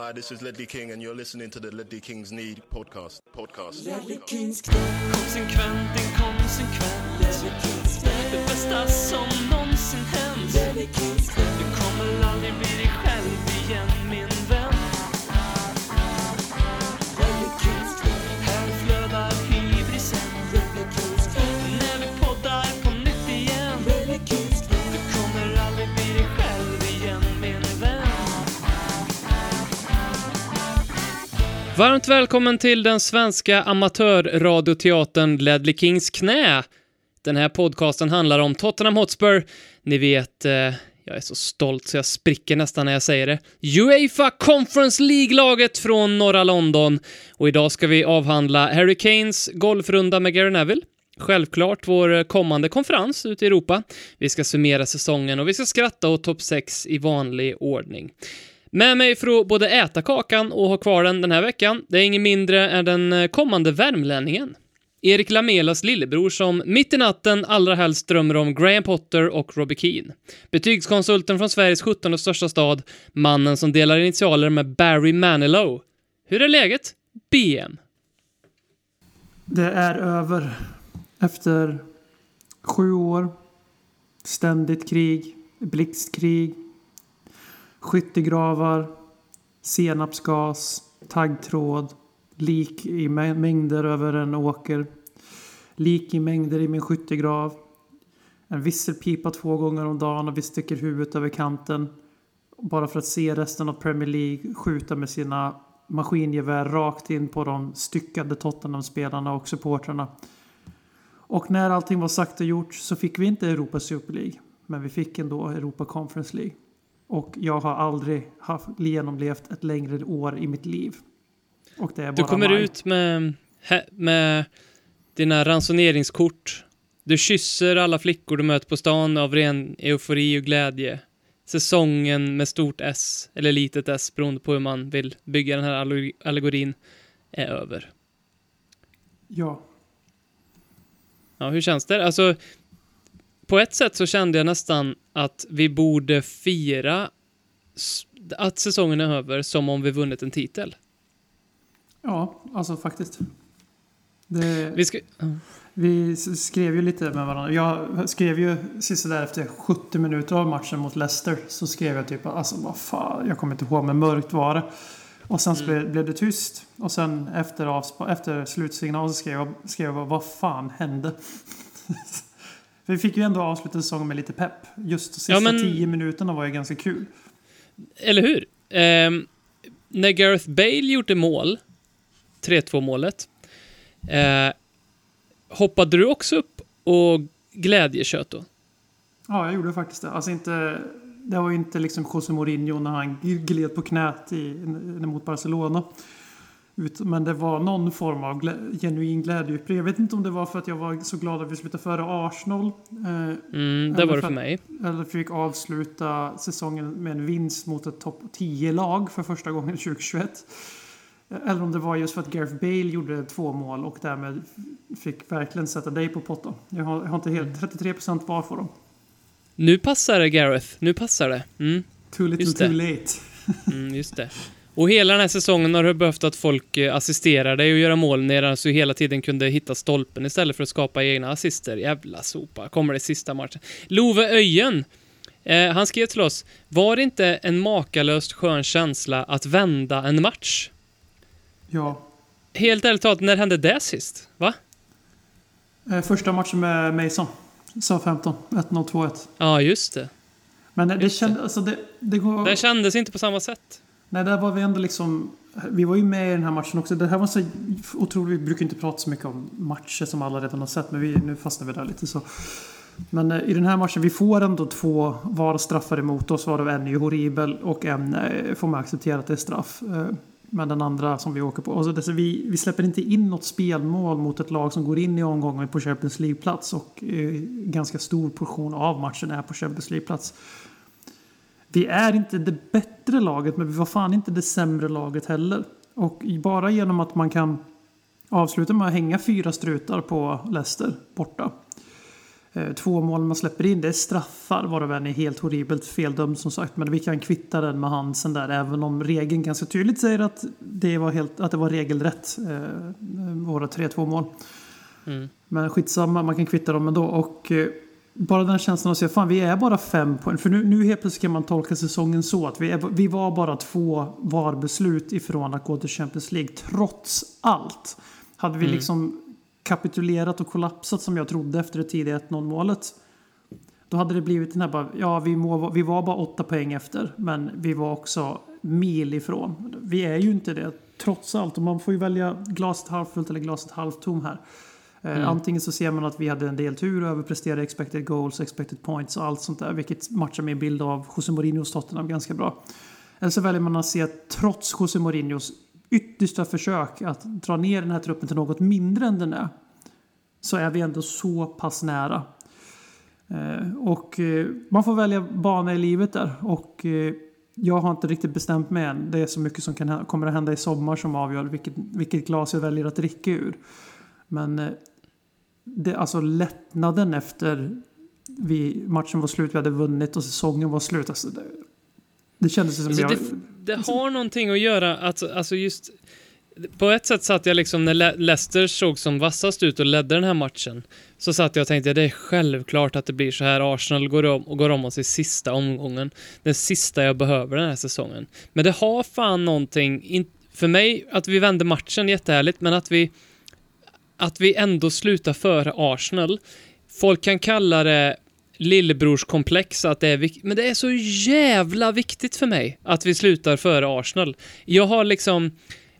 Hi, this is Ledley King, and you're listening to the Ledley Kings Need podcast. Podcast. Konsekvent, inkonsekvent Det bästa som någonsin hänt. Du kommer aldrig bli dig själv igen min Varmt välkommen till den svenska amatörradioteatern Ledley Kings knä. Den här podcasten handlar om Tottenham Hotspur. Ni vet, eh, jag är så stolt så jag spricker nästan när jag säger det. Uefa Conference League-laget från norra London. Och idag ska vi avhandla Harry Kanes golfrunda med Gary Neville. Självklart vår kommande konferens ute i Europa. Vi ska summera säsongen och vi ska skratta åt topp 6 i vanlig ordning. Med mig för att både äta kakan och ha kvar den den här veckan, det är ingen mindre än den eh, kommande värmlänningen. Erik Lamelas lillebror som mitt i natten allra helst drömmer om Graham Potter och Robbie Keane. Betygskonsulten från Sveriges 17 största stad, mannen som delar initialer med Barry Manilow. Hur är läget? BM. Det är över. Efter sju år. Ständigt krig. Blixtkrig. Skyttegravar. Senapsgas. Taggtråd. Lik i mängder över en åker. Lik i mängder i min skyttegrav. En visselpipa två gånger om dagen och vi sticker huvudet över kanten. Bara för att se resten av Premier League skjuta med sina maskingevär rakt in på de styckade Tottenham-spelarna och supportrarna. Och när allting var sagt och gjort så fick vi inte Europa Super League. Men vi fick ändå Europa Conference League. Och jag har aldrig haft, genomlevt ett längre år i mitt liv. Och det är bara Du kommer maj. ut med, med dina ransoneringskort. Du kysser alla flickor du möter på stan av ren eufori och glädje. Säsongen med stort S, eller litet s, beroende på hur man vill bygga den här allegor- allegorin, är över. Ja. Ja, hur känns det? Alltså, på ett sätt så kände jag nästan att vi borde fira att säsongen är över som om vi vunnit en titel. Ja, alltså faktiskt. Det, Vi ska... Vi skrev ju lite med varandra. Jag skrev ju sista där efter 70 minuter av matchen mot Leicester. Så skrev jag typ alltså vad fan, jag kommer inte ihåg men mörkt var det. Och sen så blev, det tyst. Och sen efter, efter slutsignal så skrev jag, skrev jag vad fan hände? För vi fick ju ändå avsluta säsongen med lite pepp. Just de sista Ja, men- 10 minuterna var ju ganska kul. Eller hur? Ehm, när Gareth Bale gjorde mål, 3-2 målet, eh, hoppade du också upp och glädjetjöt då? Ja, jag gjorde faktiskt det. Alltså inte... Det var ju inte liksom José Mourinho när han gled på knät i, mot Barcelona. Ut- Men det var någon form av glä, genuin glädje. Jag vet inte om det var för att jag var så glad att vi slutade före Arsenal. Eh, Mm, det Eller var det för för att- mig. eller fick avsluta säsongen med en vinst mot ett topp 10-lag för första gången 2021. Eller om det var just för att Gareth Bale gjorde två mål och därmed fick verkligen sätta dig på potten. Jag har, jag har inte helt 33% var för dem. Nu passar det, Gareth. Nu passar det. Mm, Too little Just det. too late. mm, just det. Och hela den här säsongen har du behövt att folk eh, assisterar dig och göra mål när du hela tiden kunde hitta stolpen istället för att skapa egna assister. Jävla sopa. Kommer det sista matchen. Love Öjen, eh, han skrev till oss, var det inte en makalöst skön känsla att vända en match? Ja. Helt ärligt talat, när hände det sist? Va? Eh, Första matchen med Mason. Sa 15. 1-0, 2-1. Ja, just det. Men det Just det. kändes... Alltså det, det går... Det kändes inte på samma sätt. Nej, där var vi ändå liksom... Vi var ju med i den här matchen också. Det här var så otroligt... Vi brukar inte prata så mycket om matcher som alla redan har sett. Men vi, nu fastnar vi där lite så. Men eh, i den här matchen, vi får ändå två VAR straffar emot oss. Varav en är ju horribel och en eh, får man acceptera att det är straff. Eh, men den andra som vi åker på. Alltså, det, vi, vi släpper inte in något spelmål mot ett lag som går in i omgången på Champions League-plats. Och eh, ganska stor portion av matchen är på Champions League-plats. Vi är inte det bättre laget, men vi var fan inte det sämre laget heller. Och bara genom att man kan avsluta med att hänga fyra strutar på Leicester borta. Eh, Två mål man släpper in, det är straffar varav en är helt horribelt feldömd som sagt. Men vi kan kvitta den med Hansen där även om regeln ganska tydligt säger att det var, helt, att det var regelrätt. Eh, våra 3-2 mål. Men skitsamma, man kan kvitta dem ändå. Och eh, bara den känslan att säga fan vi är bara fem poäng. För nu, nu helt plötsligt kan man tolka säsongen så att vi, är, vi var bara två VAR-beslut ifrån att gå till Champions League. Trots allt. Hade vi liksom kapitulerat och kollapsat som jag trodde efter det tidiga 1-0 målet. Då hade det blivit den här bara, ja vi, må, vi var bara åtta poäng efter. Men vi var också mil ifrån. Vi är ju inte det trots allt. Och man får ju välja glaset halvfullt eller glaset halvtom här. Eh, Antingen så ser man att vi hade en del tur och överpresterade expected goals, expected points och allt sånt där. Vilket matchar min bild av José Mourinhos Tottenham ganska bra. Eller så väljer man att se att trots José Mourinhos yttersta försök att dra ner den här truppen till något mindre än den är. Så är vi ändå så pass nära. Eh, och eh, man får välja bana i livet där. Och jag har inte riktigt bestämt mig än. Det är så mycket som kan, kommer att hända i sommar som avgör vilket, vilket glas jag väljer att dricka ur. Men det, alltså lättnaden efter vi, matchen var slut, vi hade vunnit och säsongen var slut. Alltså det, det kändes som Alltså, jag... det, det har någonting att göra, att, alltså just... På ett sätt satt jag liksom, när Le- Leicester såg som vassast ut och ledde den här matchen, så satt jag och tänkte det är självklart att det blir så här. Arsenal går om, och går om oss i sista omgången. Den sista jag behöver den här säsongen. Men det har fan någonting, in, för mig, att vi vände matchen jättehärligt, men att vi att vi ändå slutar före Arsenal. Folk kan kalla det lillebrorskomplex, att det är vik- men det är så jävla viktigt för mig att vi slutar före Arsenal. Jag har liksom,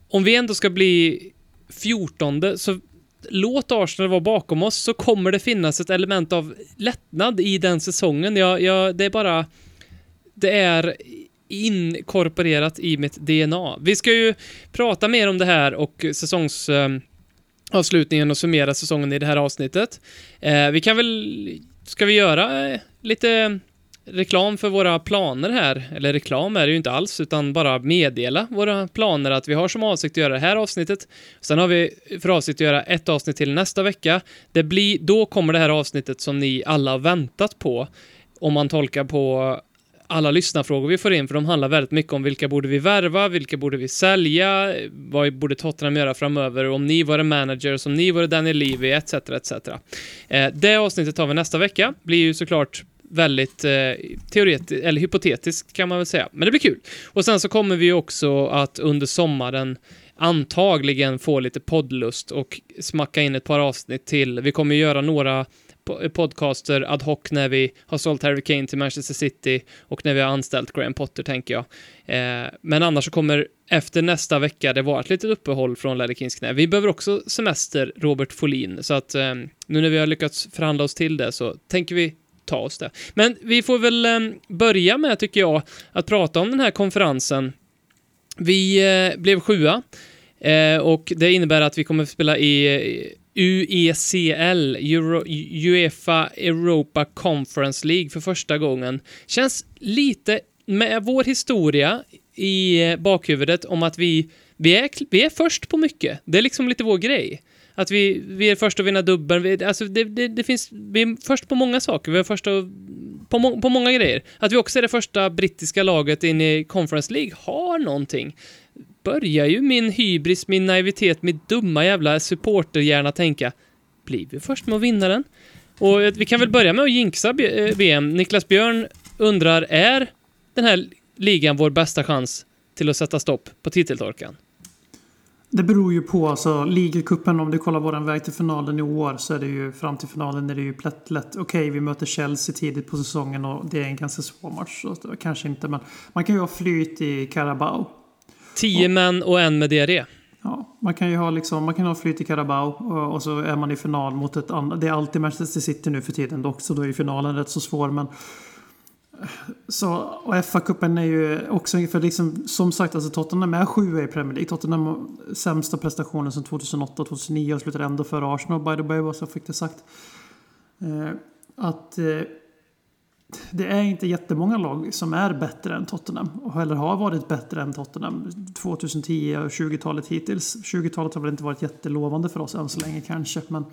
om vi ändå ska bli 14 så låt Arsenal vara bakom oss så kommer det finnas ett element av lättnad i den säsongen. Jag, jag, det är bara, det är inkorporerat i mitt DNA. Vi ska ju prata mer om det här och säsongs... Eh, avslutningen och summera säsongen i det här avsnittet. Eh, vi kan väl... Ska vi göra eh, lite reklam för våra planer här? Eller reklam är det ju inte alls, utan bara meddela våra planer att vi har som avsikt att göra det här avsnittet. Sen har vi för avsikt att göra ett avsnitt till nästa vecka. Det blir, då kommer det här avsnittet som ni alla har väntat på. Om man tolkar på alla lyssnarfrågor vi får in, för de handlar väldigt mycket om vilka borde vi värva, vilka borde vi sälja, vad borde Tottenham göra framöver, om ni var en manager, om ni var Daniel Levy, etc. etc. Eh, det avsnittet tar vi nästa vecka, blir ju såklart väldigt eh, teoretiskt, eller hypotetiskt kan man väl säga, men det blir kul. Och sen så kommer vi också att under sommaren antagligen få lite poddlust och smacka in ett par avsnitt till. Vi kommer göra några podcaster ad hoc när vi har sålt Harry Kane till Manchester City och när vi har anställt Graham Potter, tänker jag. Eh, men annars så kommer efter nästa vecka det vara ett litet uppehåll från Ledder Kings knä. Vi behöver också semester, Robert Folin, så att eh, nu när vi har lyckats förhandla oss till det så tänker vi ta oss det. Men vi får väl eh, börja med, tycker jag, att prata om den här konferensen. Vi eh, blev sjua eh, och det innebär att vi kommer att spela i UECL, Euro, Uefa Europa Conference League för första gången. Känns lite, med vår historia i eh, bakhuvudet om att vi, vi, är, vi är först på mycket. Det är liksom lite vår grej. Att vi, vi är först att vinna dubbeln. Vi, alltså det, det, det finns, vi är först på många saker. Vi är först på, må, på många grejer. Att vi också är det första brittiska laget in i Conference League har någonting. Börjar ju min hybris, min naivitet, mitt dumma jävla supporterhjärna tänka. Blir vi först med att vinna den? Och vi kan väl börja med att jinxa eh, VM. Niklas Björn undrar, är den här ligan vår bästa chans till att sätta stopp på titeltorkan? Det beror ju på, alltså ligacupen om du kollar våran väg till finalen i år så är det ju fram till finalen är det ju plätt lätt. Okej, vi möter Chelsea tidigt på säsongen och det är en ganska svår match. Så kanske inte, men man kan ju ha flyt i Carabao. Tio män och en med diarré. Ja, man kan ju ha, liksom, man kan ha flyt i Carabao och, och så är man i final mot ett annat. Det är alltid Manchester City nu för tiden dock, så då är ju finalen rätt så svår. Men, så, och FA-cupen är ju också, för liksom, som sagt, alltså Tottenham är sjua i Premier League. Tottenham har sämsta prestationen sedan 2008-2009 och slutar ändå före Arsenal, by the way, vad så fick det sagt. Eh, att eh, det är inte jättemånga lag som är bättre än Tottenham. Och eller har varit bättre än Tottenham 2010 och 20-talet hittills. 20-talet har väl inte varit jättelovande för oss än så länge kanske. Men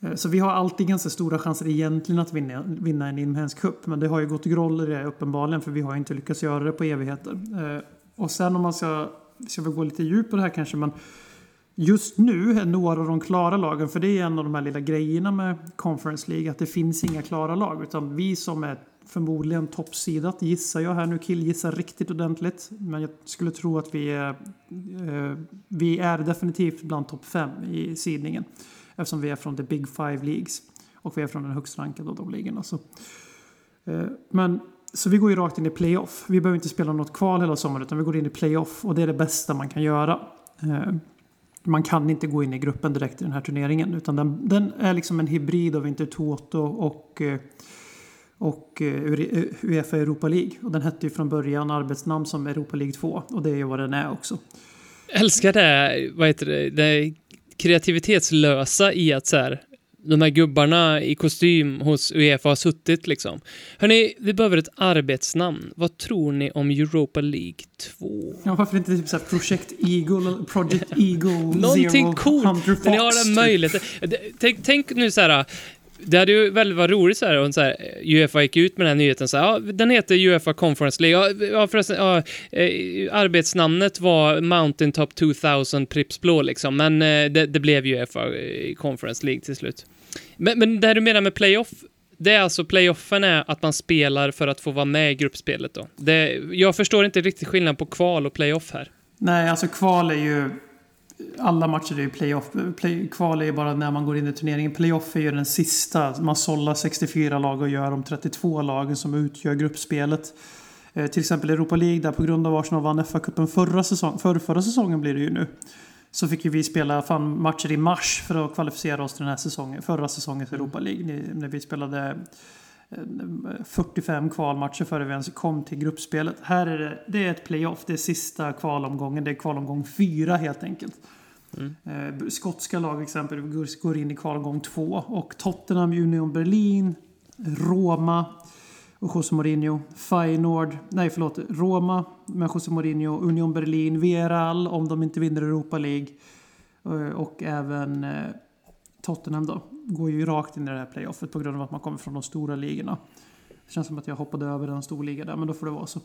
eh, Så vi har alltid ganska stora chanser egentligen att vinna, vinna en inhemsk cup. Men det har ju gått groll i det uppenbarligen för vi har inte lyckats göra det på evigheter. Eh, och sen om man ska, ska vi gå lite djupare på det här kanske. Men just nu är några av de klara lagen, för det är en av de här lilla grejerna med Conference League, att det finns inga klara lag. Utan vi som är förmodligen toppsidat gissar jag här nu, killgissar riktigt ordentligt. Men jag skulle tro att vi är, eh, vi är definitivt bland topp fem i sidningen. Eftersom vi är från the big five leagues. Och vi är från den högst rankade av de ligorna. Så, eh, men, så vi går ju rakt in i playoff. Vi behöver inte spela något kval hela sommaren utan vi går in i playoff. Och det är det bästa man kan göra. Eh, man kan inte gå in i gruppen direkt i den här turneringen. Utan den, den är liksom en hybrid av Intertoto och, eh, och eh, eh, Uefa Europa League. Och den hette ju från början arbetsnamn som Europa League 2. Och det är ju vad den är också. älskar det, vad heter det, det kreativitetslösa i att så här, de här gubbarna i kostym hos Uefa har suttit liksom. Hörni, vi behöver ett arbetsnamn. Vad tror ni om Europa League 2? Ja, varför inte typ såhär Project Eagle, Project Eagle Någonting Zero coolt, Hunter Fox? när ni har den typ. möjligheten. Tänk, tänk nu så här. Det hade ju väldigt varit roligt så här, om så här, eh, Uefa gick ut med den här nyheten så här, ja, den heter Uefa Conference League. Ja, förresten, ja, eh, arbetsnamnet var Mountain Top 2000 Prips Blå liksom, men eh, det, det blev Uefa eh, Conference League till slut. Men, men det här du menar med playoff, det är alltså playoffen är att man spelar för att få vara med i gruppspelet då. Det, jag förstår inte riktigt skillnaden på kval och playoff här. Nej, alltså kval är ju... Alla matcher är ju playoff. Play, kval är ju bara när man går in i turneringen. Playoff är ju den sista. Man sållar 64 lag och gör de 32 lagen som utgör gruppspelet. Eh, till exempel Europa League där på grund av Arsenal vann FA-cupen förra, säsong, för, förra säsongen blir det ju nu. Så fick ju vi spela fan matcher i mars för att kvalificera oss till den här säsongen. Förra säsongens Europa League. När vi spelade 45 kvalmatcher före vi ens kom till gruppspelet. Här är det, det är ett playoff. Det är sista kvalomgången. Det är kvalomgång fyra helt enkelt. Eh, skotska lag exempelvis går- går in i kvalomgång två. Och Tottenham, Union Berlin, Roma och José Mourinho. Feyenoord, nej förlåt, Roma med José Mourinho, Union Berlin, Villarreal om de inte vinner Europa League. Eh, Och även eh, Tottenham då. Går ju rakt in i det här playoffet på grund av att man kommer från de stora ligorna. Det känns som att jag hoppade över en stor liga där, men då får det vara så.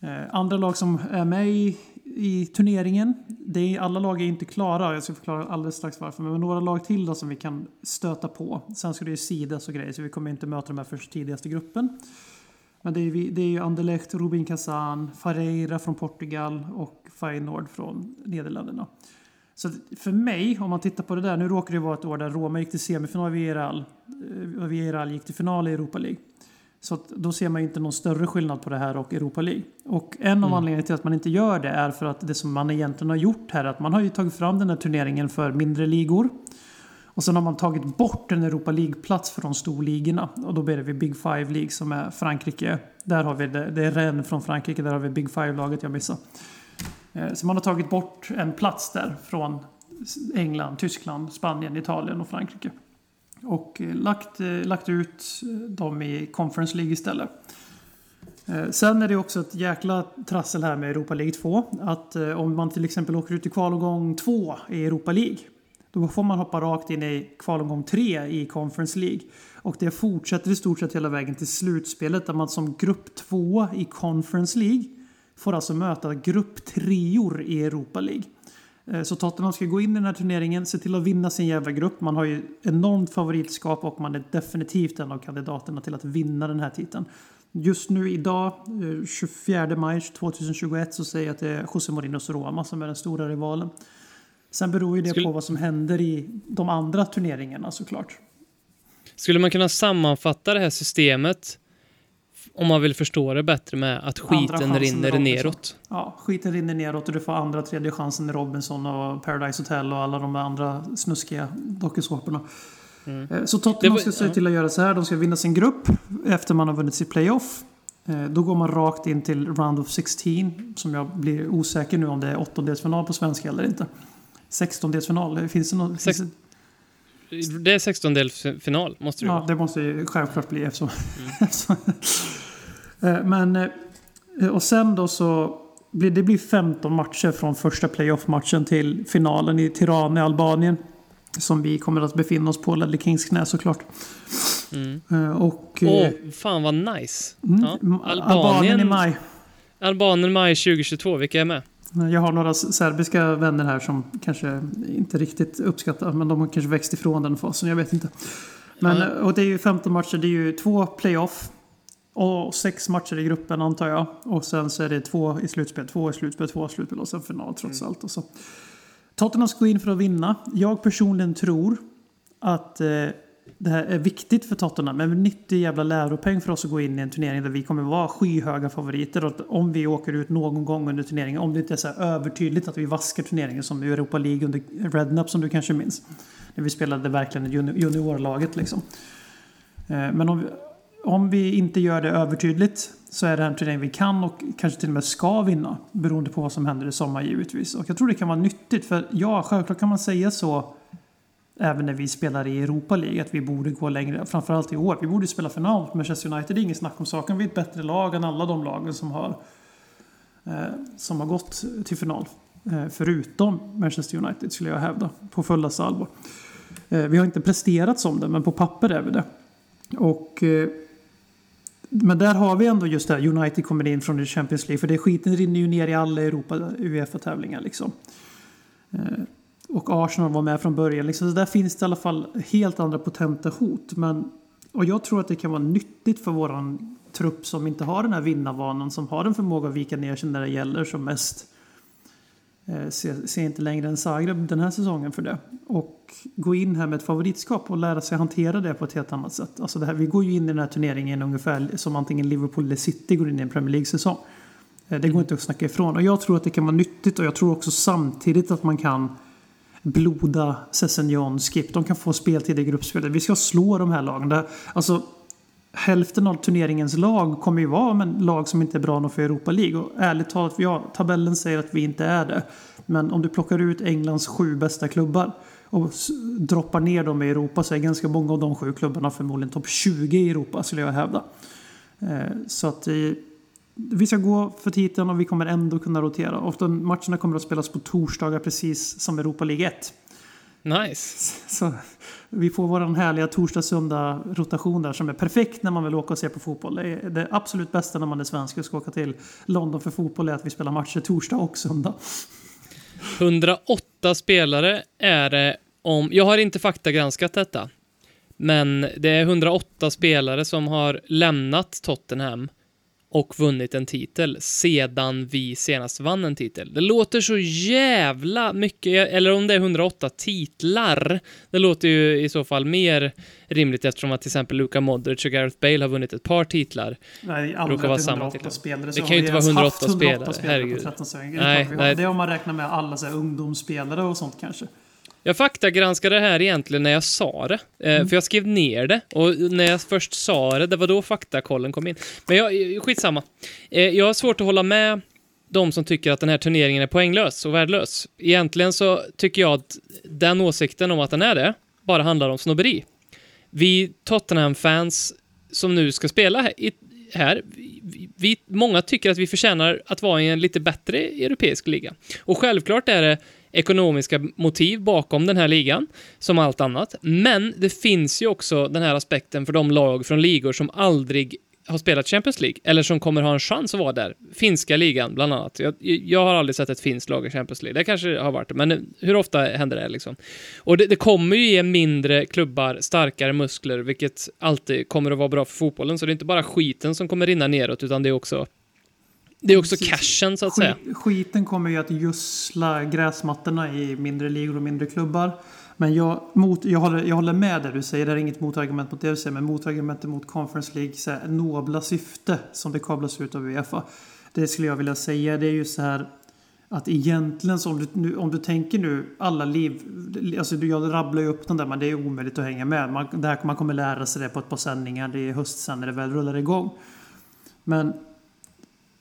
Eh, andra lag som är med i, i turneringen. Det är, alla lag är inte klara. Jag ska förklara alldeles strax varför. Men några lag till då som vi kan stöta på. Sen ska det ju sidas och grejer, så vi kommer inte möta de här först tidigaste gruppen. Men det är, det är ju Anderlecht, Rubin Kazan, Fareira från Portugal och Feyenoord från Nederländerna. Så för mig, om man tittar på det där, nu råkar det vara ett år där Roma gick till semifinal Villarreal eh, och Villarreal gick till final i Europa League. Så då ser man ju inte någon större skillnad på det här och Europa League. Och en av anledningarna till att man inte gör det är för att det som man egentligen har gjort här, att man har ju tagit fram den här turneringen för mindre ligor. Och sen har man tagit bort en Europa League-plats för de storligorna. Och då blir det vid Big Five League som är Frankrike. Där har vi det, det är Rennes från Frankrike, där har vi Big Five-laget jag missade. Eh, så man har tagit bort en plats där från England, Tyskland, Spanien, Italien och Frankrike. Och eh, lagt, eh, lagt ut dem i Conference League istället. Sen är det också ett jäkla trassel här med Europa League 2. Att om man till exempel åker ut i kvalomgång 2 i Europa League. Då får man hoppa rakt in i kvalomgång 3 i Conference League. Och det fortsätter i stort sett hela vägen till slutspelet där man som grupp 2 i Conference League får alltså möta grupptreor i Europa League. Eh, Så Tottenham ska gå in i den här turneringen, se till att vinna sin jävla grupp. Man har ju enormt favoritskap och man är definitivt en av kandidaterna till att vinna den här titeln. Just nu idag, eh, 24 maj 2021, så säger jag att det är José Mourinhos Roma som är den stora rivalen. Sen beror ju det Skulle- på vad som händer i de andra turneringarna såklart. Skulle man kunna sammanfatta det här systemet om man vill förstå det bättre med att skiten rinner Robinson. neråt? Ja, skiten rinner neråt och du får andra, tredje chansen i Robinson och Paradise Hotel och alla de andra snuskiga dokusåporna. Eh, Så Tottenham var- ska se ja. till att göra så här. De ska vinna sin grupp efter man har vunnit sitt playoff. Eh, Då går man rakt in till Round of 16. Som jag blir osäker nu om det är åttondelsfinal på svenska eller inte. Sextondelsfinal, finns det något? Sex- det, är 16-delsfinal, måste det ja, vara. det måste ju självklart bli eftersom... Eh, Men... eh, Och sen då så... Blir, det blir 15 matcher från första playoff-matchen till finalen i Tirana i Albanien. Som vi kommer att befinna oss på Ledley Kings knä såklart. Mm. Eh, och... Åh, eh, fan vad nice. mm, Ja. Albanien, Albanien i maj. Albanien maj 2022, vilka är med? Jag har några serbiska vänner här som kanske inte riktigt uppskattar, men de har kanske växt ifrån den fasen, jag vet inte. Men, Ja. och det är ju 15 matcher, det är ju två playoff och sex matcher i gruppen antar jag. Och sen så är det två i slutspel, två i slutspel, två i slutspel och sen final trots allt. Och så. Tottenham ska gå in för att vinna. Jag personligen tror att eh, det här är viktigt för Tottenham. Men en nyttig jävla läropeng för oss att gå in i en turnering där vi kommer vara skyhöga favoriter. Och om vi åker ut någon gång under turneringen, om det inte är så här övertydligt att vi vaskar turneringen som i Europa League under Rednap som du kanske minns. När vi spelade verkligen juni- juniorlaget liksom. Eh, Men om vi, om vi inte gör det övertydligt så är det en turnering vi kan och kanske till och med ska vinna. Beroende på vad som händer i sommar givetvis. Och jag tror det kan vara nyttigt för ja, självklart kan man säga så även när vi spelar i Europa League att vi borde gå längre. Framförallt i år. Vi borde spela final mot Manchester United. Det är inget snack om saken. Vi är ett bättre lag än alla de lagen som har, eh, som har gått till final. Eh, förutom Manchester United skulle jag hävda. På fullaste allvar. Eh, vi har inte presterat som det men på papper är vi det. Och, eh, men där har vi ändå just det här. United kommer in från Champions League. För det skiten rinner ju ner i alla Europa Uefa-tävlingar liksom. Eh, och Arsenal var med från början. Liksom, så där finns det i alla fall helt andra potenta hot. Men, och jag tror att det kan vara nyttigt för våran trupp som inte har den här vinnarvanan. Som har en förmåga att vika ner sig när det gäller som mest. Eh, se ser, ser inte längre än Zagreb den här säsongen för det. Och gå in här med ett favoritskap och lära sig hantera det på ett helt annat sätt. Alltså det här, vi går ju in i den här turneringen ungefär som antingen Liverpool eller City går in i en Premier League-säsong. Eh, det går inte att snacka ifrån. Och jag tror att det kan vara nyttigt och jag tror också samtidigt att man kan bloda Sessignon, Skip. De kan få speltid i gruppspelet. Vi ska slå de här lagen. Alltså, hälften av turneringens lag kommer ju vara men lag som inte är bra nog för Europa League. Och ärligt talat, ja, tabellen säger att vi inte är det. Men om du plockar ut Englands sju bästa klubbar och droppar ner dem i Europa så är ganska många av de sju klubbarna förmodligen topp 20 i Europa skulle jag hävda. Eh, Så att eh, vi ska gå för titeln och vi kommer ändå kunna rotera. Ofta matcherna kommer att spelas på torsdagar precis som Europa League 1. Nice. Så vi får vår härliga torsdag-söndag rotation där som är perfekt när man vill åka och se på fotboll. Det, är det absolut bästa när man är svensk och ska åka till London för fotboll är att vi spelar matcher torsdag och söndag. 108 spelare är det om... Jag har inte faktagranskat detta. Men det är 108 spelare som har lämnat Tottenham och vunnit en titel sedan vi senast vann en titel. Det låter så jävla mycket, eller om det är 108 titlar. Det låter ju i så fall mer rimligt eftersom att till exempel Luka Modric och Gareth Bale har vunnit ett par titlar. Nej, Råkar aldrig vara det är samma 108 titlar. spelare. Det kan ju inte vara ens haft 108 spelare, spelare herregud. på 13 säsonger. Det, är Nej, nej. det är om man räknar med alla så ungdomsspelare och sånt kanske. Jag faktagranskade det här egentligen när jag sa det, eh, Mm. för jag skrev ner det och när jag först sa det, det var då faktakollen kom in. Men jag, skitsamma. Eh, jag har svårt att hålla med de som tycker att den här turneringen är poänglös och värdelös. Egentligen så tycker jag att den åsikten om att den är det bara handlar om snobberi. Vi Tottenham-fans som nu ska spela här, här vi, vi, många tycker att vi förtjänar att vara i en lite bättre europeisk liga. Och självklart är det ekonomiska motiv bakom den här ligan, som allt annat. Men det finns ju också den här aspekten för de lag från ligor som aldrig har spelat Champions League, eller som kommer ha en chans att vara där. Finska ligan, bland annat. Jag, jag har aldrig sett ett finskt lag i Champions League. Det kanske har varit det, men hur ofta händer det liksom? Och det, det kommer ju ge mindre klubbar starkare muskler, vilket alltid kommer att vara bra för fotbollen. Så det är inte bara skiten som kommer rinna neråt, utan det är också det är också Precis. cashen, så att säga. Skit, skiten kommer ju att gödsla gräsmattorna i mindre ligor och mindre klubbar. Men jag, mot, jag, håller, jag håller med där du säger, det är inget motargument mot det du säger, men motargumentet mot Conference League, så här, nobla syfte som det kablas ut av Uefa. Det skulle jag vilja säga, det är ju så här att egentligen så om du, nu, om du tänker nu alla liv, alltså jag rabblar ju upp den där men det är omöjligt att hänga med. Man, det här, man kommer lära sig det på ett par sändningar, det är höst sen när det väl rullar igång. Men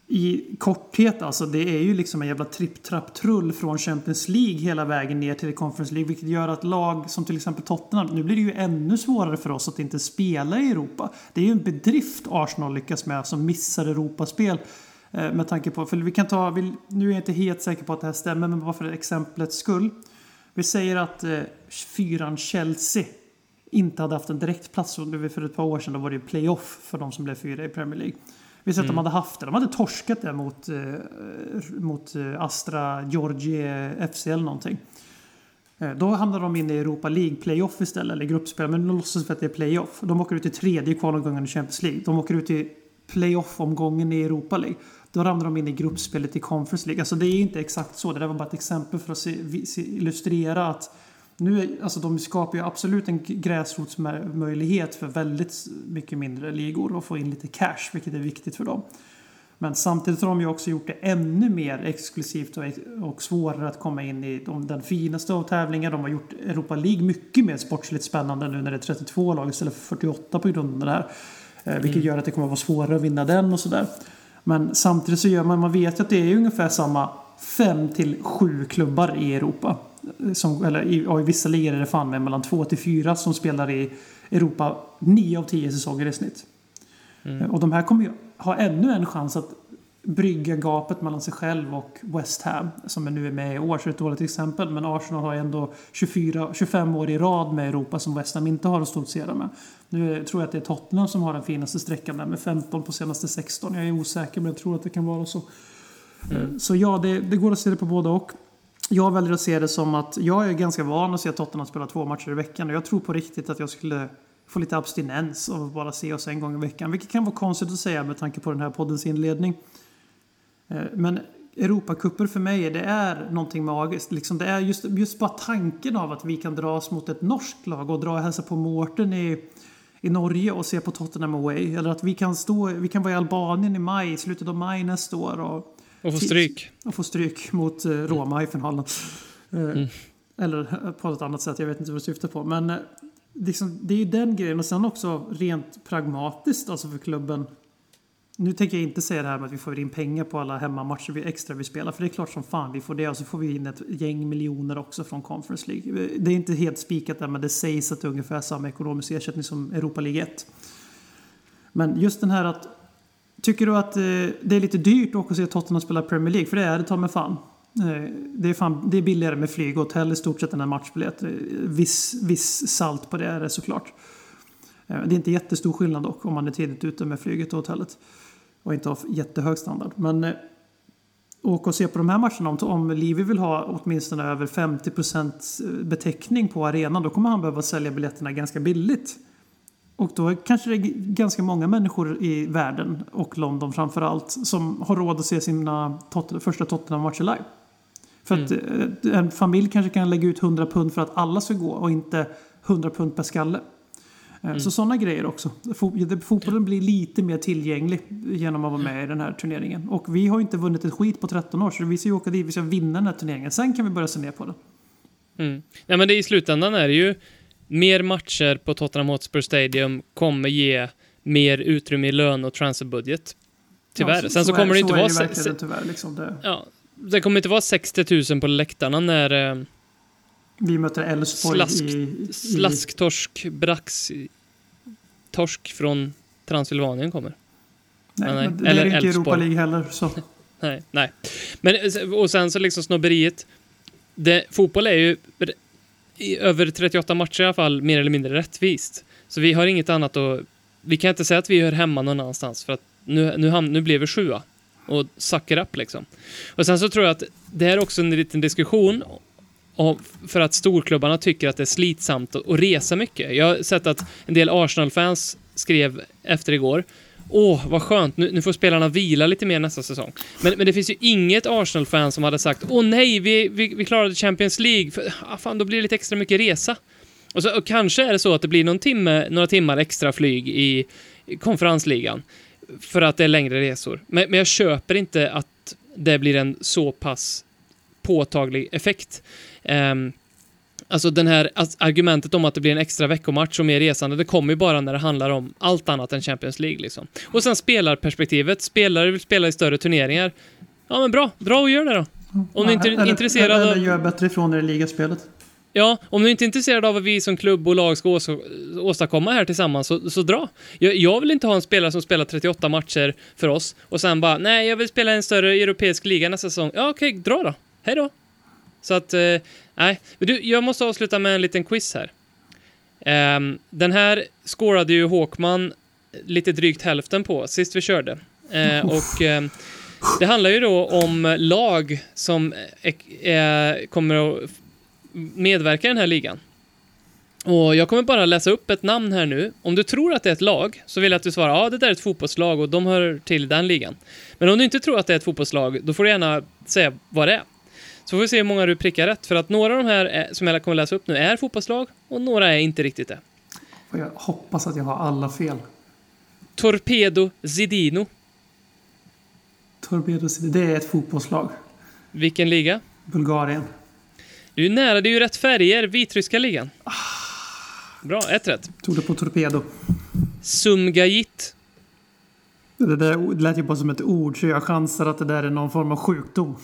i korthet alltså, det är ju liksom en jävla tripp-trapp-trull från Champions League hela vägen ner till Conference League. Vilket gör att lag som till exempel Tottenham, nu blir det ju ännu svårare för oss att inte spela i Europa. Det är ju en bedrift Arsenal lyckas med som missar Europaspel. Eh, med tanke på, för vi kan ta, vi, nu är jag inte helt säker på att det här stämmer, men bara för exemplets skull. Vi säger att eh, fyran Chelsea inte hade haft en direktplats. För ett par år sedan då var det ju playoff för de som blev fyra i Premier League. Vi säger att de hade haft det. De hade torskat det mot, eh, mot eh, Astra Georgie FC eller någonting. Eh, Då hamnar de in i Europa League playoff istället, eller gruppspel. Men de låtsas för att det är playoff. De åker ut i tredje kvalomgången i Champions League. De åker ut i playoff-omgången i Europa League. Då ramlar de in i gruppspelet i Conference League. Alltså det är inte exakt så. Det där var bara ett exempel för att se, illustrera att nu är, alltså de skapar ju absolut en gräsrotsmöjlighet för väldigt mycket mindre ligor och få in lite cash, vilket är viktigt för dem. Men samtidigt har de ju också gjort det ännu mer exklusivt och, och svårare att komma in i de, den finaste av tävlingar. De har gjort Europa League mycket mer sportsligt spännande nu när det är 32 lag istället för 48 på grund av det här. Eh, vilket gör att det kommer att vara svårare att vinna den och sådär. Men samtidigt så gör man, man vet ju att det är ungefär samma 5 till 7 klubbar i Europa. Som, eller i, och i vissa ligor är det fan med mellan 2 till 4 som spelar i Europa 9 av 10 säsonger i snitt. Eh, Och de här kommer ju ha ännu en chans att brygga gapet mellan sig själv och West Ham som är nu är med i år, så är ett dåligt exempel. Men Arsenal har ändå 24, 25 år i rad med Europa som West Ham inte har att stoltsera med. Nu tror jag att det är Tottenham som har den finaste sträckan där med 15 på senaste 16. Jag är osäker men jag tror att det kan vara så. Eh, Så ja, det, det går att se det på båda och. Jag väljer att se det som att jag är ganska van att se Tottenham spela två matcher i veckan och jag tror på riktigt att jag skulle få lite abstinens av att bara se oss en gång i veckan. Vilket kan vara konstigt att säga med tanke på den här poddens inledning. Eh, men Europacuper för mig, det är någonting magiskt. Liksom det är just, just bara tanken av att vi kan dras mot ett norskt lag och dra och hälsa på Mårten i, i Norge och se på Tottenham Away. Eller att vi kan, stå, vi kan vara i Albanien i maj, slutet av maj nästa år. Och, och få stryk. och få stryk mot eh, Roma i finalen. Eh, Eller på ett annat sätt, jag vet inte vad du syftar på. Men eh, liksom, det är ju den grejen. Och sen också rent pragmatiskt alltså för klubben. Nu tänker jag inte säga det här med att vi får in pengar på alla hemmamatcher vi extra vi spelar. För det är klart som fan vi får det. Och så får vi in ett gäng miljoner också från Conference League. Det är inte helt spikat där men det sägs att det är ungefär samma ekonomisk ersättning som Europa League 1. Men just den här att Tycker du att eh, det är lite dyrt att åka och se Tottenham spela Premier League? För det är det ta mig fan. Eh, det, är fan. Det är billigare med flyg och hotell i stort sett än en matchbiljett. Eh, viss, viss salt på det är det såklart. Eh, det är inte jättestor skillnad dock om man är tidigt ute med flyget och hotellet. Och inte har jättehög standard. Men eh, åka och se på de här matcherna. Om, om Livi vill ha åtminstone över 50% eh, betäckning på arenan då kommer han behöva sälja biljetterna ganska billigt. Och då kanske det är ganska många människor i världen och London framför allt som har råd att se sina tot första Tottenham-matcher live. För att eh, en familj kanske kan lägga ut 100 pund för att alla ska gå och inte 100 pund per skalle. Eh, Så sådana grejer också. Fotbollen blir lite mer tillgänglig genom att vara med i den här turneringen. Och vi har ju inte vunnit ett skit på 13 år så vi ska ju åka dit, vi ska vinna den här turneringen. Sen kan vi börja se ner på det. Mm. Ja, men det, i slutändan är det ju mer matcher på Tottenham Hotspur Stadium kommer ge mer utrymme i lön och transferbudget. Tyvärr. Ja, Sen så, är- kommer det inte är vara... ju se- tyvärr, liksom det. Ja, det kommer inte vara 60 000 på läktarna när eh, Vi möter Elfsborg Slask- i, i... slasktorsk, brax, torsk från Transylvanien kommer. Nej, Nej, men det eller är inte Elfsborg. Europa League heller. Så. Nej, nej. Men, och sen så liksom snobberiet. Det, fotboll är ju i över 38 matcher i alla fall mer eller mindre rättvist. Så vi har inget annat att... Vi kan inte säga att vi hör hemma någon annanstans för att nu, nu, ham, nu blev vi sjua. Och sucker up liksom. Och sen så tror jag att det här är också en liten diskussion om, för att storklubbarna tycker att det är slitsamt att, att resa mycket. Jag har sett att en del Arsenal-fans skrev efter igår Åh, vad skönt, nu, nu får spelarna vila lite mer nästa säsong. Men, men det finns ju inget Arsenal-fan som hade sagt Åh nej, vi, vi, vi klarade Champions League, för, ah, fan, då blir det lite extra mycket resa. Och, så, och kanske är det så att det blir någon timme, några timmar extra flyg i, i konferensligan. För att det är längre resor. Men, men jag köper inte att det blir en så pass påtaglig effekt. Um, Alltså den här as- argumentet om att det blir en extra veckomatch och mer resande, det kommer ju bara när det handlar om allt annat än Champions League liksom. Och sen spelarperspektivet, spelare vill spela i större turneringar. Ja men bra, dra och gör det då. Om du inte är intresserad eller, gör bättre ifrån er i ligaspelet. Ja, om du inte är intresserad av vad vi som klubb och lag ska ås åstadkomma här tillsammans, så, så dra. Jag, jag vill inte ha en spelare som spelar 38 matcher för oss och sen bara, nej, jag vill spela en större europeisk liga nästa säsong. Ja, okej, dra då. Hej då. Så att, eh, nej. Men du, jag måste avsluta med en liten quiz här. Ehm, den här scorade ju Håkman lite drygt hälften på sist vi körde. Eh, och ehm, det handlar ju då om lag som eh, eh, kommer att medverka i den här ligan. Och jag kommer bara läsa upp ett namn här nu. Om du tror att det är ett lag så vill jag att du svarar ja, det där är ett fotbollslag och de hör till den ligan. Men om du inte tror att det är ett fotbollslag, då får du gärna säga vad det är. Så får vi se hur många du prickar rätt, för att några av de här är, som jag kommer läsa upp nu är fotbollslag och några är inte riktigt det. Och jag hoppas att jag har alla fel. Torpedo Zidino. Torpedo City, det är ett fotbollslag. Vilken liga? Bulgarien. Du är nära, det är ju rätt färger. Vitryska ligan. Bra, ett rätt. Tog det på Torpedo. Sumgajit. Det där lät ju bara som ett ord, så jag chansar att det där är någon form av sjukdom.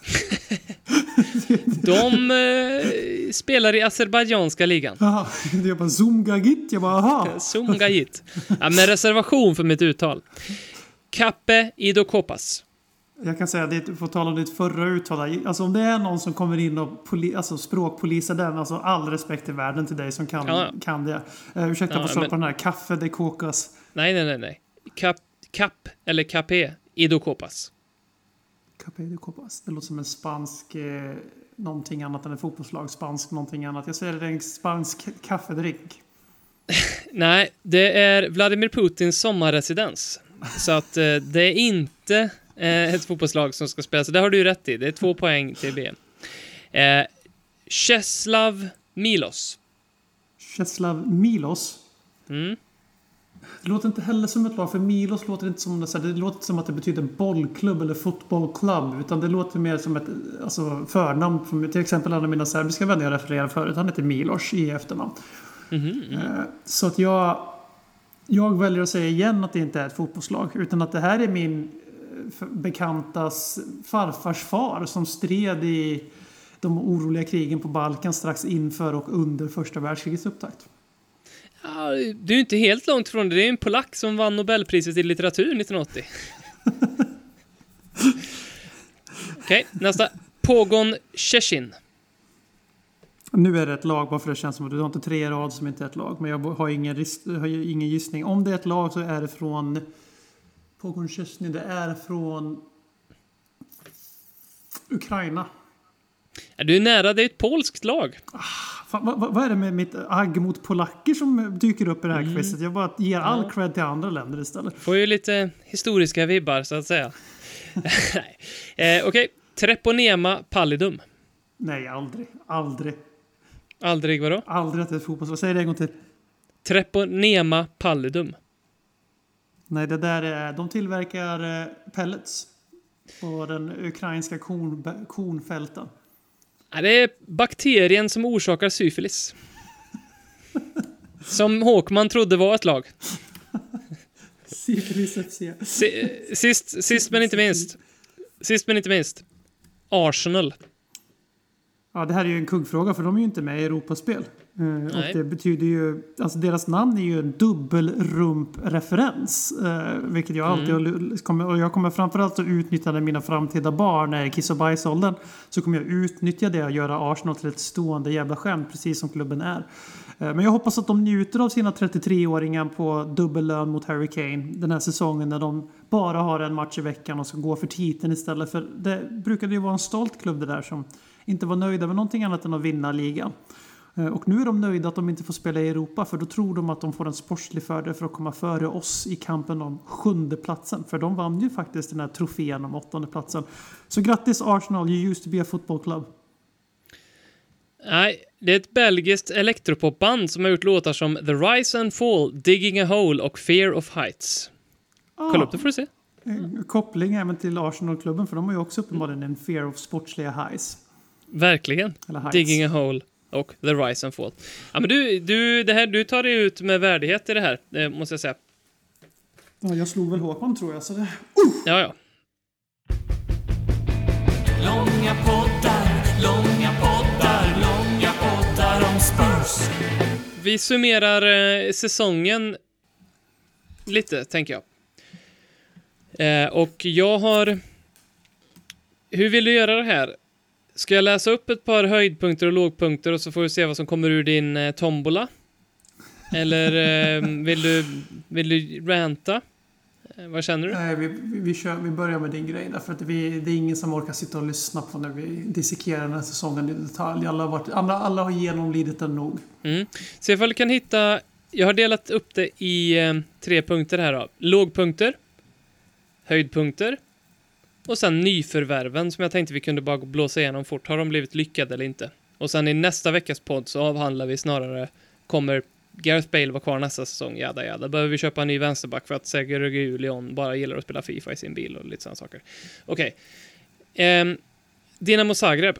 De eh, spelar i azerbajdzjanska ligan. Jaha, jag bara Zoomgagit. Jag bara aha. Sumgajit. Ja, med reservation för mitt uttal. Kappe Idokopas. Jag kan säga, det, på tal om ditt förra uttal. Alltså om det är någon som kommer in och poli, alltså språkpolisar den, alltså all respekt i världen till dig som kan, Ja. kan det. Uh, ursäkta Ja, på sak men- på den här. Kaffe de kokas. Nej, nej, nej, nej. Kap, kap eller Kappe Idokopas. Café de copas. Det låter som en spansk, eh, någonting annat än ett fotbollslag. Spansk någonting annat. Jag säger det är en spansk kaffedrink. Nej, det är Vladimir Putins sommarresidens. Så att eh, det är inte eh, ett fotbollslag som ska spela, så det har du ju rätt i. Det är två poäng till B. Eh, Czeslaw Milos. Czeslaw Milos. Mm. Det låter inte heller som ett lag, för Milos låter inte som, här, det låter som att det betyder bollklubb eller fotbollklubb. Utan det låter mer som ett alltså, förnamn. Från, till exempel en av mina serbiska vänner jag refererade förut. Han heter Milos i efternamn. Mhm, Eh, Så att jag, jag väljer att säga igen att det inte är ett fotbollslag. Utan att det här är min eh, bekantas farfars far som stred i de oroliga krigen på Balkan strax inför och under första världskrigets upptakt. Ja, du är inte helt långt ifrån det. Det är en polack som vann Nobelpriset i litteratur 1980. Okej, nästa. Pogon Szczecin. Nu är det ett lag, bara för det känns som att du har inte tre rad som inte är ett lag. Men jag har ingen, har ingen gissning. Om det är ett lag så är det från... Pogon Szczesny, det är från... Ukraina. Ja, du är nära, det är ett polskt lag. Fan, vad, vad är det med mitt agg mot polacker som dyker upp i det här quizet? Jag bara ger all cred till andra länder istället. Får ju lite historiska vibbar, så att säga. Nej. eh, Okej, Treponema Pallidum. Nej, aldrig. Aldrig. Aldrig vadå? Aldrig att det är fotbollslag. Säg det en gång till. Treponema Pallidum. Nej, det där är... De tillverkar eh, pellets. På den ukrainska korn, kornfälten. Det är bakterien som orsakar syfilis. Som Håkman trodde var ett lag. Syfilis FC. Si- Sist, sist men inte minst. Sist men inte minst. Arsenal. Ja, det här är ju en kuggfråga för de är ju inte med i Europaspel. Eh, och det betyder ju, alltså deras namn är ju en dubbelrumpreferens. Eh, vilket jag alltid Mm. kommer, och jag kommer framförallt att utnyttja när mina framtida barn är i kiss och bajsåldern. Så kommer jag utnyttja det och göra Arsenal till ett stående jävla skämt, precis som klubben är. Eh, Men jag hoppas att de njuter av sina 33-åringar på dubbellön mot Harry Kane den här säsongen när de bara har en match i veckan och ska gå för titeln istället. För det brukade ju vara en stolt klubb det där som inte var nöjda med någonting annat än att vinna ligan. Eh, Och nu är de nöjda att de inte får spela i Europa för då tror de att de får en sportslig fördel för att komma före oss i kampen om sjunde platsen. För de vann ju faktiskt den här trofén om åttonde platsen. Så grattis Arsenal, you used to be a football club. Nej, det är ett belgiskt elektropopband som har gjort låtar som The Rise and Fall, Digging a Hole och Fear of Heights. Kolla upp det får du se. Eh, Koppling även till Arsenal-klubben för de har ju också uppenbarligen en fear of sportsliga highs. Verkligen. Digging a Hole och The Rise and Fall. Ja, men du, du, det här, du tar dig ut med värdighet i det här, eh, måste jag säga. Ja, jag slog väl Håkman tror jag. Så det... Ja, ja. Långa poddar, långa poddar, långa poddar om Spurs. Vi summerar eh, säsongen lite, tänker jag. Eh, och jag har... Hur vill du göra det här? Ska jag läsa upp ett par höjdpunkter och lågpunkter och så får vi se vad som kommer ur din eh, tombola? Eller eh, vill, du, vill du ranta? Eh, vad känner du? Nej, vi, vi, vi, kör, vi börjar med din grej därför att vi, det är ingen som orkar sitta och lyssna på när vi dissekerar den här säsongen i detalj. Alla har, varit, alla, alla har genomlidit den nog. Mm. Se ifall du kan hitta... Jag har delat upp det i eh, tre punkter här då. Lågpunkter, höjdpunkter och sen nyförvärven som jag tänkte vi kunde bara blåsa igenom fort. Har de blivit lyckade eller inte? Och sen i nästa veckas podd så avhandlar vi snarare kommer Gareth Bale vara kvar nästa säsong? Jada jada. Behöver vi köpa en ny vänsterback för att Sergio Leon, bara gillar att spela Fifa i sin bil och lite sådana saker. Okej. Okay. Ehm, Dinamo Zagreb.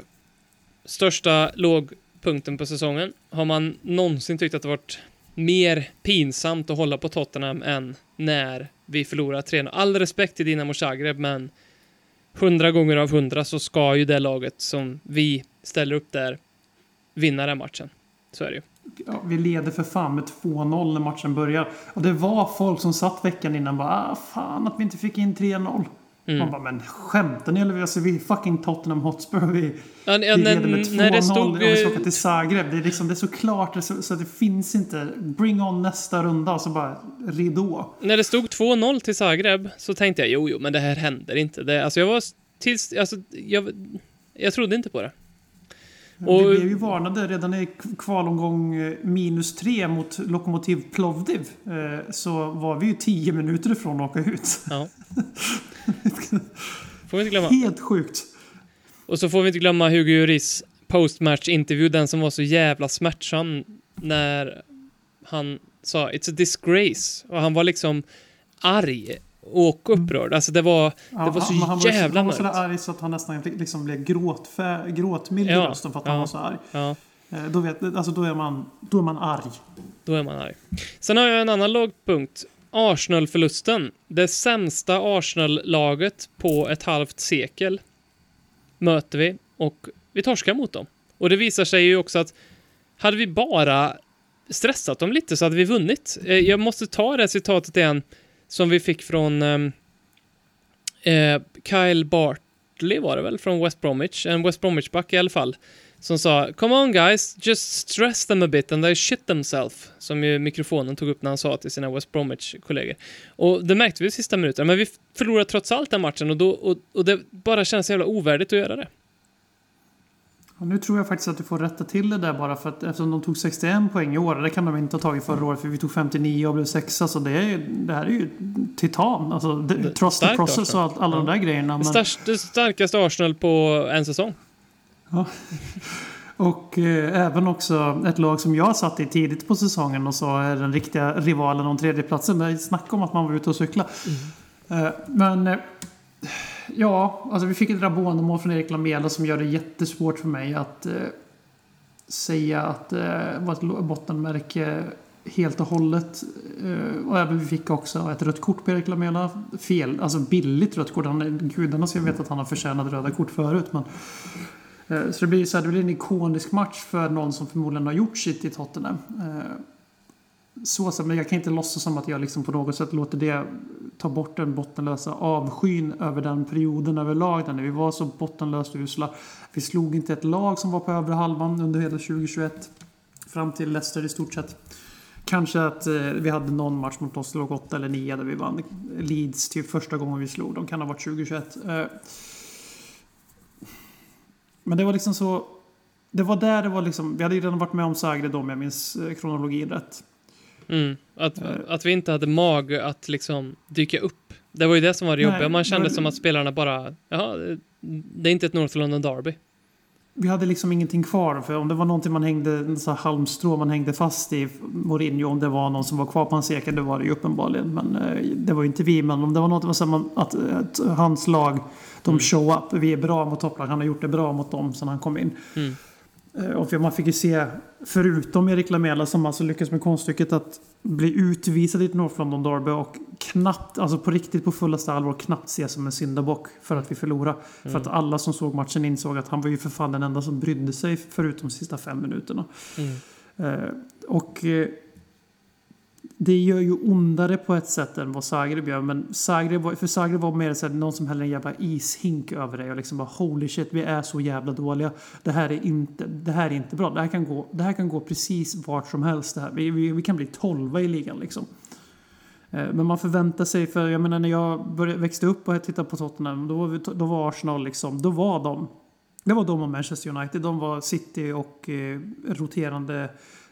Största lågpunkten på säsongen. Har man någonsin tyckt att det varit mer pinsamt att hålla på Tottenham än när vi förlorar 3 All respekt till Dinamo Zagreb, men hundra gånger av hundra så ska ju det laget som vi ställer upp där vinna den matchen. Så är det ju. Ja, vi leder för fan med 2-0 när matchen börjar. Och det var folk som satt veckan innan bara ah, fan att vi inte fick in 3-0. Mm. Man bara, men skämtar ni eller? Alltså, vi är fucking Tottenham Hotspur. Vi, ja, vi leder med 2-0 stod, och vi ska åka till Zagreb. Det är, liksom, det är så klart så, så det finns inte. Bring on nästa runda och så bara ridå. När det stod 2-0 till Zagreb så tänkte jag jo, jo, men det här händer inte. Det, alltså jag var tills, alltså jag, jag trodde inte på det. Och, vi blev ju varnade redan i kvalomgång eh, minus tre mot Lokomotiv Plovdiv. Eh, så var vi ju tio minuter ifrån att åka ut. Ja. får vi inte glömma. Helt sjukt. Och så får vi inte glömma Hugo Juris postmatch-intervju, den som var så jävla smärtsam när han sa “It's a disgrace” och han var liksom arg och upprörd. Alltså det var, ja, det var så han, jävla mörkt. Han var så arg så att han nästan liksom blev gråtfä, gråtmild i ja, rösten för att ja, han var så arg. Ja. Eh, då, vet, alltså då, är man, då är man arg. Då är man arg. Sen har jag en annan lågpunkt. Arsenal-förlusten. Det sämsta Arsenal-laget på ett halvt sekel möter vi och vi torskar mot dem. Och det visar sig ju också att hade vi bara stressat dem lite så hade vi vunnit. Eh, jag måste ta det citatet igen som vi fick från ehm, eh, Kyle Bartley var det väl, från West Bromwich, en West Bromwich-back i alla fall, som sa “Come on guys, just stress them a bit and they shit themselves”, som ju mikrofonen tog upp när han sa till sina West Bromwich-kollegor. Och det märkte vi i sista minuten, men vi förlorade trots allt den matchen och, då, och, och det bara känns så jävla ovärdigt att göra det. Och nu tror jag faktiskt att du får rätta till det där bara för att eftersom de tog 61 poäng i år. Det kan de inte ha tagit förra året för vi tog 59 och blev sexa. Så det, är, det här är ju titan. Alltså, det, trots the process Arsenal. och all, alla ja. de där grejerna. Men... Det, det starkaste Arsenal på en säsong. Ja. Och eh, även också ett lag som jag satt i tidigt på säsongen och så är den riktiga rivalen om tredjeplatsen. Det är snack om att man var ute och cykla. Mm. Eh, men eh, ja, alltså vi fick ett Rabonomål från Erik Lamela som gör det jättesvårt för mig att eh, säga att det eh, var ett bottenmärke helt och hållet. Eh, och även vi fick också ett rött kort på Erik Lamela. Fel, alltså billigt rött kort. Han, gudarna ska veta att han har förtjänat röda kort förut. Men, eh, så det blir, så här, det blir en ikonisk match för någon som förmodligen har gjort sitt i Tottenham. Eh, så, så, men jag kan inte låtsas som att jag liksom på något sätt låter det ta bort den bottenlösa avskyn över den perioden överlag. Där vi var så bottenlöst usla. Vi slog inte ett lag som var på övre halvan under hela 2021. Fram till Leicester i stort sett. Kanske att eh, vi hade någon match mot oss, låg 8 eller 9 där vi vann. Leeds typ första gången vi slog. De kan ha varit 2021. Eh, men det var liksom så... Det var där det var liksom... Vi hade ju redan varit med om Zagreb om jag minns eh, kronologin rätt. Mm, att, uh, att vi inte hade mag att liksom dyka upp. Det var ju det som var det jobbiga. Man kände men, som att spelarna bara, jaha, det är inte ett North London Derby. Vi hade liksom ingenting kvar. För om det var någonting man hängde, så halmstrå man hängde fast i Mourinho, om det var någon som var kvar på hans eka, det var det ju uppenbarligen. Men eh, det var ju inte vi. Men om det var något som att, att, att hans lag, de mm. show up. Vi är bra mot topplag. Han har gjort det bra mot dem sen han kom in. Mm. Eh, och man fick ju se, förutom Erik Lamela som alltså lyckades med konststycket att bli utvisad i ett North London Derby och knappt, alltså på riktigt på fullaste allvar, knappt se som en syndabock för att vi förlorade. Mm. För att alla som såg matchen insåg att han var ju för fan den enda som brydde sig förutom de sista fem minuterna. Mm. Eh, och eh, det gör ju ondare på ett sätt än vad Zagreb gör. Men Zagreb var, för Zagreb var mer så här, någon som häller en jävla ishink över dig och liksom bara holy shit, vi är så jävla dåliga. Det här är inte, det här är inte bra. Det här kan gå, det här kan gå precis vart som helst. Det här. Vi, vi, vi kan bli tolva i ligan liksom. Eh, men man förväntar sig, för jag menar när jag började, växte upp och tittade på Tottenham, då var, vi, då var Arsenal liksom, då var de, det var de och Manchester United, de var City och eh, roterande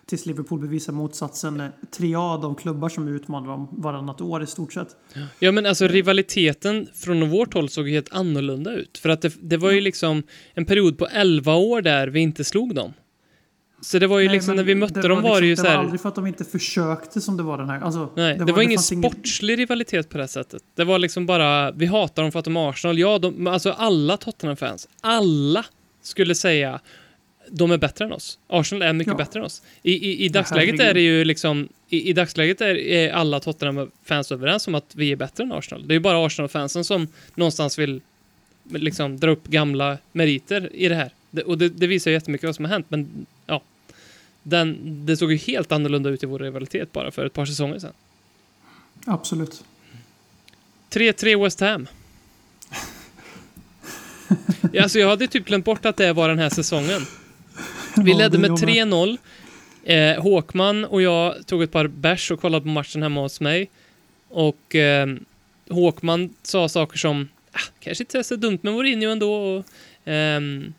tills Liverpool bevisar motsatsen. Tre av klubbar som utmanar dem varannat år i stort sett. Ja, men alltså rivaliteten från vårt håll såg ju helt annorlunda ut. För att det, det var ju liksom en period på 11 år där vi inte slog dem. Så det var ju Nej, liksom när vi mötte det dem var det ju liksom, så Det var här... aldrig för att de inte försökte som det var den här. Alltså, Nej, det, var, ingen fanns ingen- sportslig rivalitet på det här sättet. Det var liksom bara, vi hatar dem för att de är Arsenal. Ja, de, alltså alla Tottenham-fans, alla skulle säga de är bättre än oss. Arsenal är mycket Ja. bättre än oss. I, i, i dagsläget är det ju liksom, i, i dagsläget är, är alla Tottenham-fans överens om att vi är bättre än Arsenal. Det är ju bara Arsenal-fansen som någonstans vill liksom dra upp gamla meriter i det här. Det, och det, det visar ju jättemycket vad som har hänt, men ja. Den, det såg ju helt annorlunda ut i vår rivalitet bara för ett par säsonger sedan. Absolut. 3-3 West Ham. Alltså jag hade typ glömt bort att det var den här säsongen. Vi ledde med jag med. 3-0. Eh, Håkman och jag tog ett par bärs och kollade på matchen hemma hos mig. Och eh, Håkman sa saker som ah, kanske inte är så dumt med Mourinho ändå. Och, ehm,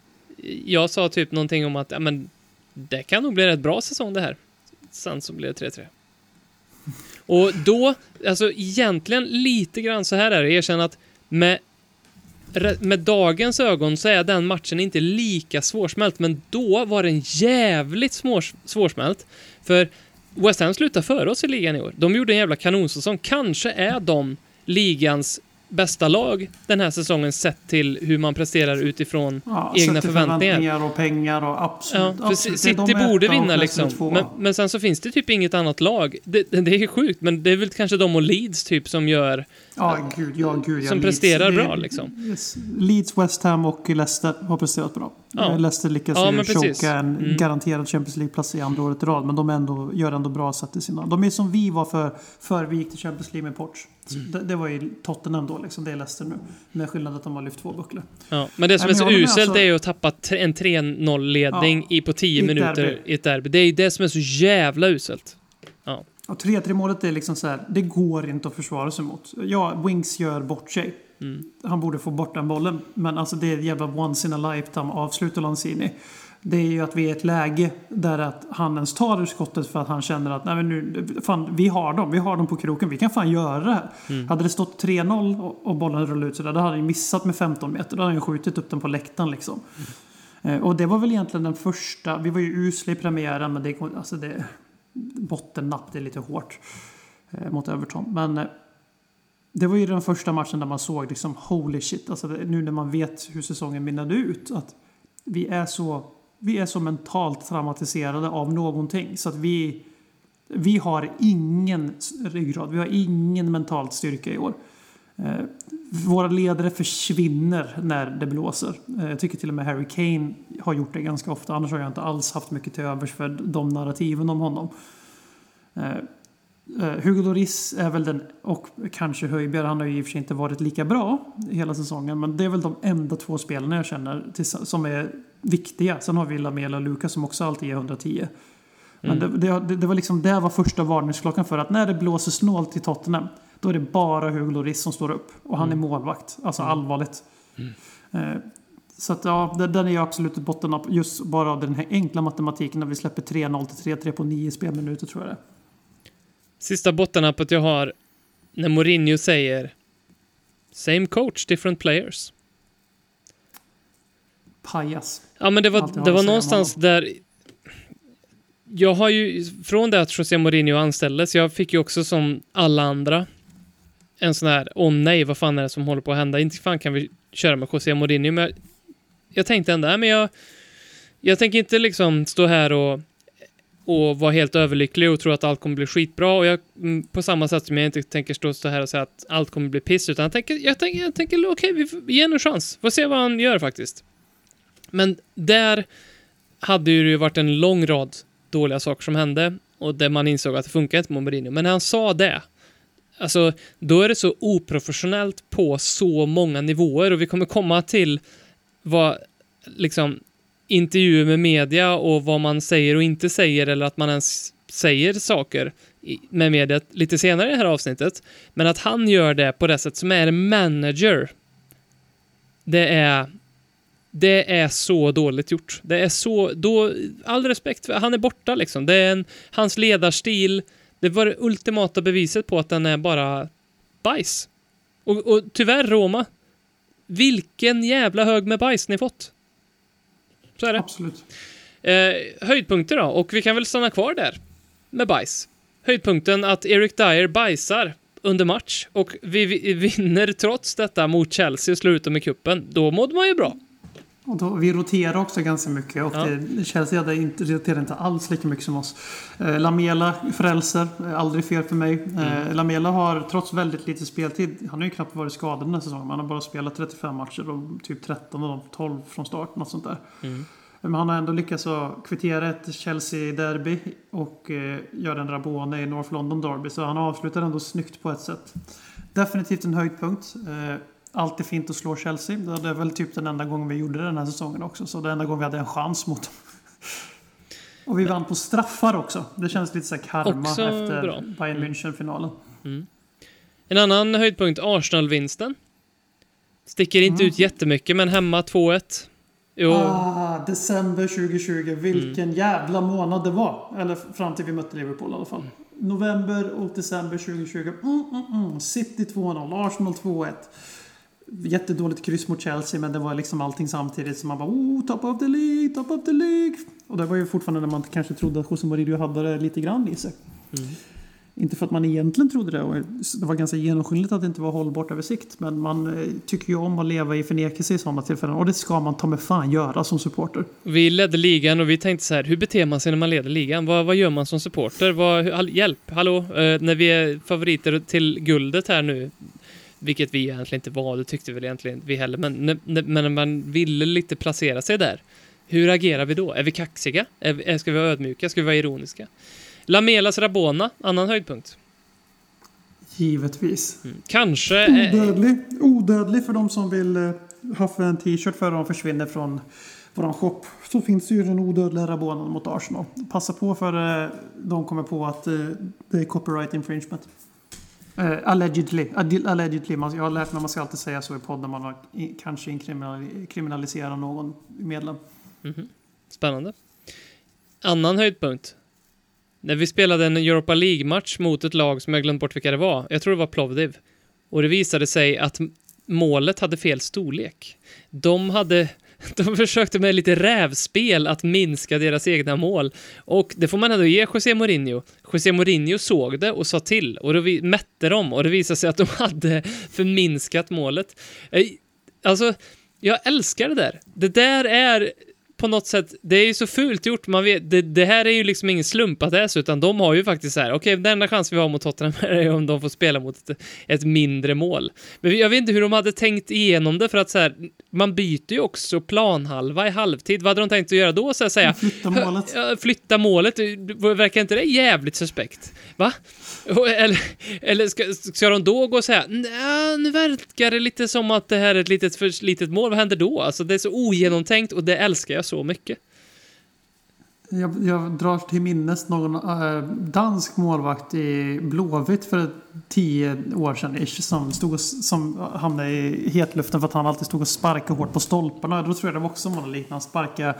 jag sa typ någonting om att ja, men, det kan nog bli rätt bra säsong det här. Sen så blev det 3-3. Och då, alltså egentligen lite grann så här är det, erkänna att med, med dagens ögon så är den matchen inte lika svårsmält, men då var den jävligt svår, svårsmält. För West Ham slutade före oss i ligan i år. De gjorde en jävla kanonsäsong. Kanske är de ligans bästa lag den här säsongen sett till hur man presterar utifrån Ja, egna till förväntningar. och pengar och absolut. Ja, absolut. City de borde vinna liksom. Men, men sen så finns det typ inget annat lag. Det, det är sjukt, men det är väl kanske de och Leeds typ som gör... Ja, gud, ja, gud. Ja, Som Leeds. presterar bra, liksom. Yes. Leeds, West Ham och Leicester har presterat bra. Ja. Leicester lyckas Ja, ju choka en Mm. garanterad Champions League-plats i andra året i rad. Men de ändå, gör ändå bra sätt i sina... De är som vi var för, för vi gick till Champions League med Ports. Mm. Det, det var ju Tottenham då, liksom. Det är Leicester nu. Med skillnad att de har lyft två bucklor. Ja, men det som Nej, är så uselt alltså- är ju att tappa en 3-0-ledning Ja, i på 10 i ett minuter derby. i ett derby. Det är ju det som är så jävla uselt. Och 3-3 målet är liksom så här, det går inte att försvara sig mot. Ja, Wings gör bort sig. Mm. Han borde få bort den bollen. Men alltså det är ett jävla once in a lifetime avslut av Lanzini. Det är ju att vi är i ett läge där att han ens tar ur skottet för att han känner att nej men nu, fan, vi har dem, vi har dem på kroken, vi kan fan göra det här. Mm. Hade det stått 3-0 och, och bollen rullade ut så där, då hade han ju missat med 15 meter. Då hade han ju skjutit upp den på läktaren liksom. Eh, Och det var väl egentligen den första, vi var ju usla i premiären men det, alltså det bottennapp, det är lite hårt eh, mot Everton. Men eh, det var ju den första matchen där man såg liksom holy shit, alltså nu när man vet hur säsongen mynnade ut. Att vi är så, vi är så mentalt traumatiserade av någonting så att vi, vi har ingen ryggrad, vi har ingen mental styrka i år. Eh, våra ledare försvinner när det blåser. Eh, jag tycker till och med Harry Kane har gjort det ganska ofta. Annars har jag inte alls haft mycket till övers för de narrativen om honom. Eh, eh, Hugo Lloris är väl den, och kanske Höjbjerg, han har ju i och för sig inte varit lika bra hela säsongen. Men det är väl de enda två spelarna jag känner som är viktiga. Sen har vi Lamela och Lukas som också alltid är 110. Men det, det, det var liksom, det var första varningsklockan för att när det blåser snålt i Tottenham då är det bara Hugo Lloris som står upp. Och han är målvakt. Alltså allvarligt. Eh, så att ja, den är ju absolut i botten av just bara den här enkla matematiken när vi släpper 3-0 till 3-3 på 9 spelminuter tror jag det. Sista bottennappet jag har när Mourinho säger Same coach, different players. Pajas. Ja, men det var, det var någonstans där... Jag har ju, från det att José Mourinho anställdes, jag fick ju också som alla andra en sån här, åh nej, vad fan är det som håller på att hända? Inte fan kan vi köra med José Mourinho, men jag, jag tänkte ändå, nej, men jag, jag tänker inte liksom stå här och, och vara helt överlycklig och tro att allt kommer bli skitbra och jag, mm, på samma sätt som jag inte tänker stå, här och säga att allt kommer bli piss, utan jag tänker, jag tänker, jag tänker okej, vi vi ger en chans, får se vad han gör faktiskt. Men där hade ju det ju varit en lång rad dåliga saker som hände. och där man insåg att det funkar inte med Mourinho. Men när han sa det, alltså, då är det så oprofessionellt på så många nivåer och vi kommer komma till vad, liksom, intervjuer med media och vad man säger och inte säger eller att man ens säger saker med media lite senare i det här avsnittet. Men att han gör det på det sätt som är en manager, det är det är så dåligt gjort. Det är så, då, all respekt för, han är borta liksom. Det är en, hans ledarstil, det var det ultimata beviset på att den är bara bajs. Och, och tyvärr Roma, vilken jävla hög med bajs ni fått. Så är det. Absolut. Eh, höjdpunkter då, och vi kan väl stanna kvar där med bajs. Höjdpunkten att Eric Dyer bajsar under match och vi, vi vinner trots detta mot Chelsea och slår ut dem i kuppen. Då mådde man ju bra. Och då, vi roterar också ganska mycket och Ja. det, Chelsea hade inte, roterar inte alls lika mycket som oss. Eh, Lamela frälser, eh, aldrig fel för mig. Eh, Lamela har trots väldigt lite speltid, han har ju knappt varit skadad den här säsongen. Han har bara spelat 35 matcher och typ 13 och 12 från start, något sånt där. Men han har ändå lyckats kvittera ett Chelsea-derby och eh, göra en Rabone i North London Derby. Så han avslutar ändå snyggt på ett sätt. Definitivt en höjdpunkt. Eh, alltid fint att slå Chelsea. Det är väl typ den enda gången vi gjorde det den här säsongen också. Så det enda gången vi hade en chans mot dem. Och vi vann på straffar också. Det känns lite så här karma Också efter bra. Bayern München-finalen. En annan höjdpunkt, Arsenal-vinsten. Sticker inte ut jättemycket, men hemma 2-1. Jo, Ah, december 2020. Vilken jävla månad det var. Eller fram till vi mötte Liverpool i alla fall. November och december 2020. Mm, mm, mm. City 2-0, Arsenal 2-1. Jättedåligt kryss mot Chelsea, men det var liksom allting samtidigt. Så man bara oh, top of the League, top of the League. Och det var ju fortfarande när man kanske trodde att José Mourinho hade det lite grann i sig. Inte för att man egentligen trodde det. Och det var ganska genomskinligt att det inte var hållbart över sikt. Men man eh, tycker ju om att leva i förnekelse i sådana tillfällen. Och det ska man ta med fan göra som supporter. vi ledde ligan och vi tänkte så här, hur beter man sig när man leder ligan? Vad, vad gör man som supporter? Vad, hjälp, hallå? Eh, när vi är favoriter till guldet här nu, vilket vi egentligen inte var, det tyckte väl egentligen vi heller, men när, när, men när man ville lite placera sig där, hur agerar vi då? Är vi kaxiga? Är, ska vi vara ödmjuka? Ska vi vara ironiska? Lamelas Rabona, annan höjdpunkt. Givetvis. Kanske... eh, Odödlig. Odödlig för de som vill eh, haffa en t-shirt för de försvinner från våran shop. Så finns ju den odödliga Rabonen mot Arsenal. Passa på för eh, de kommer på att det är copyright infringement. Uh, allegedly. Allegedly. Man, jag har lärt mig att man ska alltid säga så i podden. Man har kanske kriminaliserar någon medlem. Mhm. Spännande. Annan höjdpunkt. När vi spelade en Europa League-match mot ett lag som jag glömt bort vilka det var. Jag tror det var Plovdiv. Och det visade sig att målet hade fel storlek. De hade... De försökte med lite rävspel att minska deras egna mål. Och det får man ändå ge José Mourinho. José Mourinho såg det och sa till. Och då mätte de och det visade sig att de hade förminskat målet. Eh, alltså, jag älskar det där. Det där är på något sätt, det är ju så fult gjort. Man vet, det, det här är ju liksom ingen slump att det är så, utan de har ju faktiskt så här, okej, den enda chans vi har mot Tottenham är om de får spela mot ett, ett mindre mål. Men jag vet inte hur de hade tänkt igenom det, för att så här, man byter ju också planhalva i halvtid. Vad hade de tänkt att göra då? Så att säga, Flytta målet. Flytta målet, verkar inte det jävligt suspekt? Va? Eller, eller ska, ska de då gå och säga "Nja, nu verkar det lite som att det här är ett litet, för litet mål, vad händer då? Alltså det är så ogenomtänkt och det älskar jag så mycket. Jag, jag drar till minnes någon äh, dansk målvakt i Blåvitt för tio år sedan ish, som, stod och, som hamnade i hetluften för att han alltid stod och sparkade hårt på stolparna. Då tror jag det var också något liknande. Sparka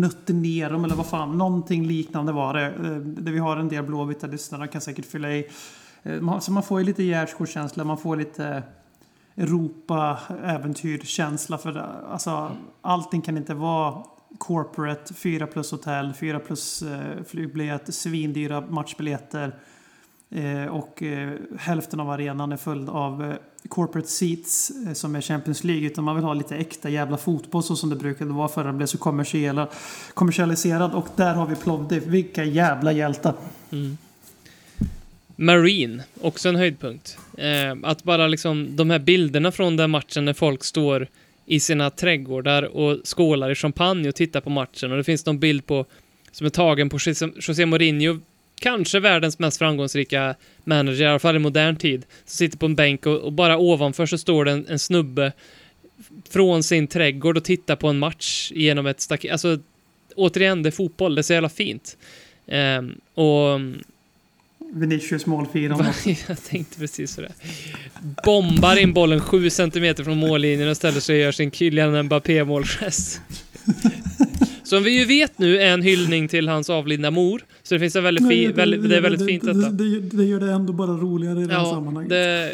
nötte ner dem eller vad fan. Någonting liknande var det. Eh, Där vi har en del blåvita lyssnare kan säkert fylla i. Eh, så man får ju lite gärdsgårdskänsla. Man får lite Europa-äventyrkänsla. För det. Alltså, allting kan inte vara corporate, 4 plus hotell, 4 plus eh, flygbiljett, svindyra matchbiljetter. Eh, och eh, hälften av arenan är full av eh, corporate seats som är Champions League. Utan man vill ha lite äkta jävla fotboll så som det brukade vara förr Den blev så kommersiella, kommersialiserad. Och där har vi Plovdiv. Vilka jävla hjältar. Mm. Marine, också en höjdpunkt. Eh, att bara liksom de här bilderna från den matchen när folk står i sina trädgårdar och skålar i champagne och tittar på matchen och det finns någon bild på som är tagen på José Mourinho kanske världens mest framgångsrika manager, i alla fall i modern tid, som sitter på en bänk och, och bara ovanför så står det en, en snubbe från sin trädgård och tittar på en match genom ett staket. Alltså, återigen, det är fotboll, det är så jävla fint. Ehm, och Vinicius målfirande. jag tänkte precis så det. Bombar in bollen sju centimeter från mållinjen och ställer sig och gör sin Kylian Mbappé-målgest. Som vi ju vet nu är en hyllning till hans avlidna mor. Så det finns en väldigt fin, väldigt, det är väldigt fint detta. Det, det, det gör det ändå bara roligare i det här sammanhanget. det,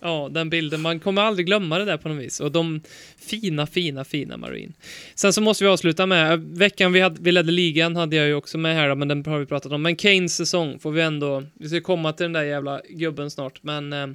ja, den bilden. Man kommer aldrig glömma det där på något vis. Och de fina, fina, fina Marine. Sen så måste vi avsluta med, veckan vi, hade, vi ledde ligan hade jag ju också med här då, men den har vi pratat om. Men Kanes säsong får vi ändå, vi ska komma till den där jävla gubben snart, men eh,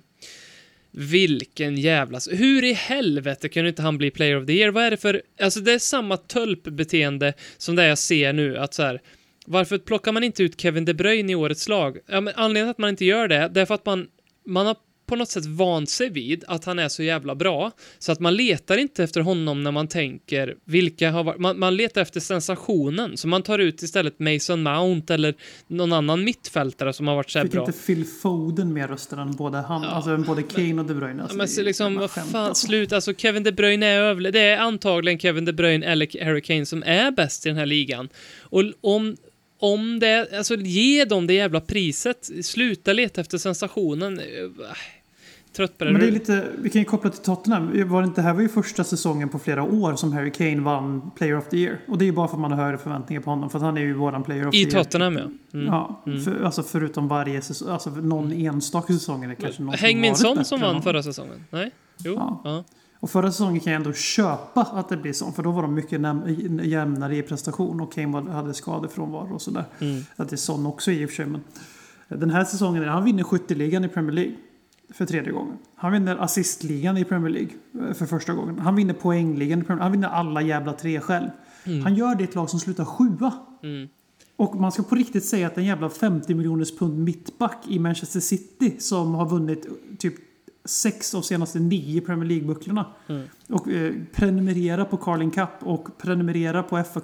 vilken jävla... Hur i helvete kunde inte han bli player of the year? Vad är det för... Alltså det är samma tölpbeteende som det jag ser nu, att så här... Varför plockar man inte ut Kevin De Bruyne i årets lag? Ja, men anledningen till att man inte gör det, det är för att man, man har på något sätt vant sig vid att han är så jävla bra, så att man letar inte efter honom när man tänker vilka har varit... Man, man letar efter sensationen, så man tar ut istället Mason Mount eller någon annan mittfältare som har varit så här Fick bra. inte Phil Foden mer röster än både, han, Ja, alltså, både Kane och De Bruyne? Alltså, men så liksom, vad fan, alltså. slut. Alltså Kevin De Bruyne är över. Det är antagligen Kevin De Bruyne eller Harry Kane som är bäst i den här ligan. Och om, om det, alltså ge dem det jävla priset. Sluta leta efter sensationen. Trött på det. Men det är lite, vi kan ju koppla till Tottenham. Var det, inte, det här var ju första säsongen på flera år som Harry Kane vann Player of the Year. Och det är ju bara för att man har högre förväntningar på honom. För att han är ju våran Player of I the Year. Tottenham, ja. Mm. Ja, för, alltså förutom varje säsong. Alltså någon enstaka säsong det kanske någon Häng min son som vann förra säsongen. Nej? Jo? Ja. Ja. Och förra säsongen kan jag ändå köpa att det blir så. För då var de mycket jämnare i prestation och Kane hade skadefrånvaro och sådär. Mm. Att det är sån också i och för sig. Men den här säsongen, han vinner skytteligan i Premier League. För tredje gången. Han vinner assistligan i Premier League. eh, För första gången. Han vinner poängligan i Premier League. Han vinner alla jävla tre själv. Han gör det i ett lag som slutar sjua. Mm. Och man ska på riktigt säga att en jävla 50 miljoners pund mittback i Manchester City som har vunnit typ sex av senaste nio Premier League-bucklorna. Mm. Och eh, prenumerera på Carling Cup och prenumerera på fa.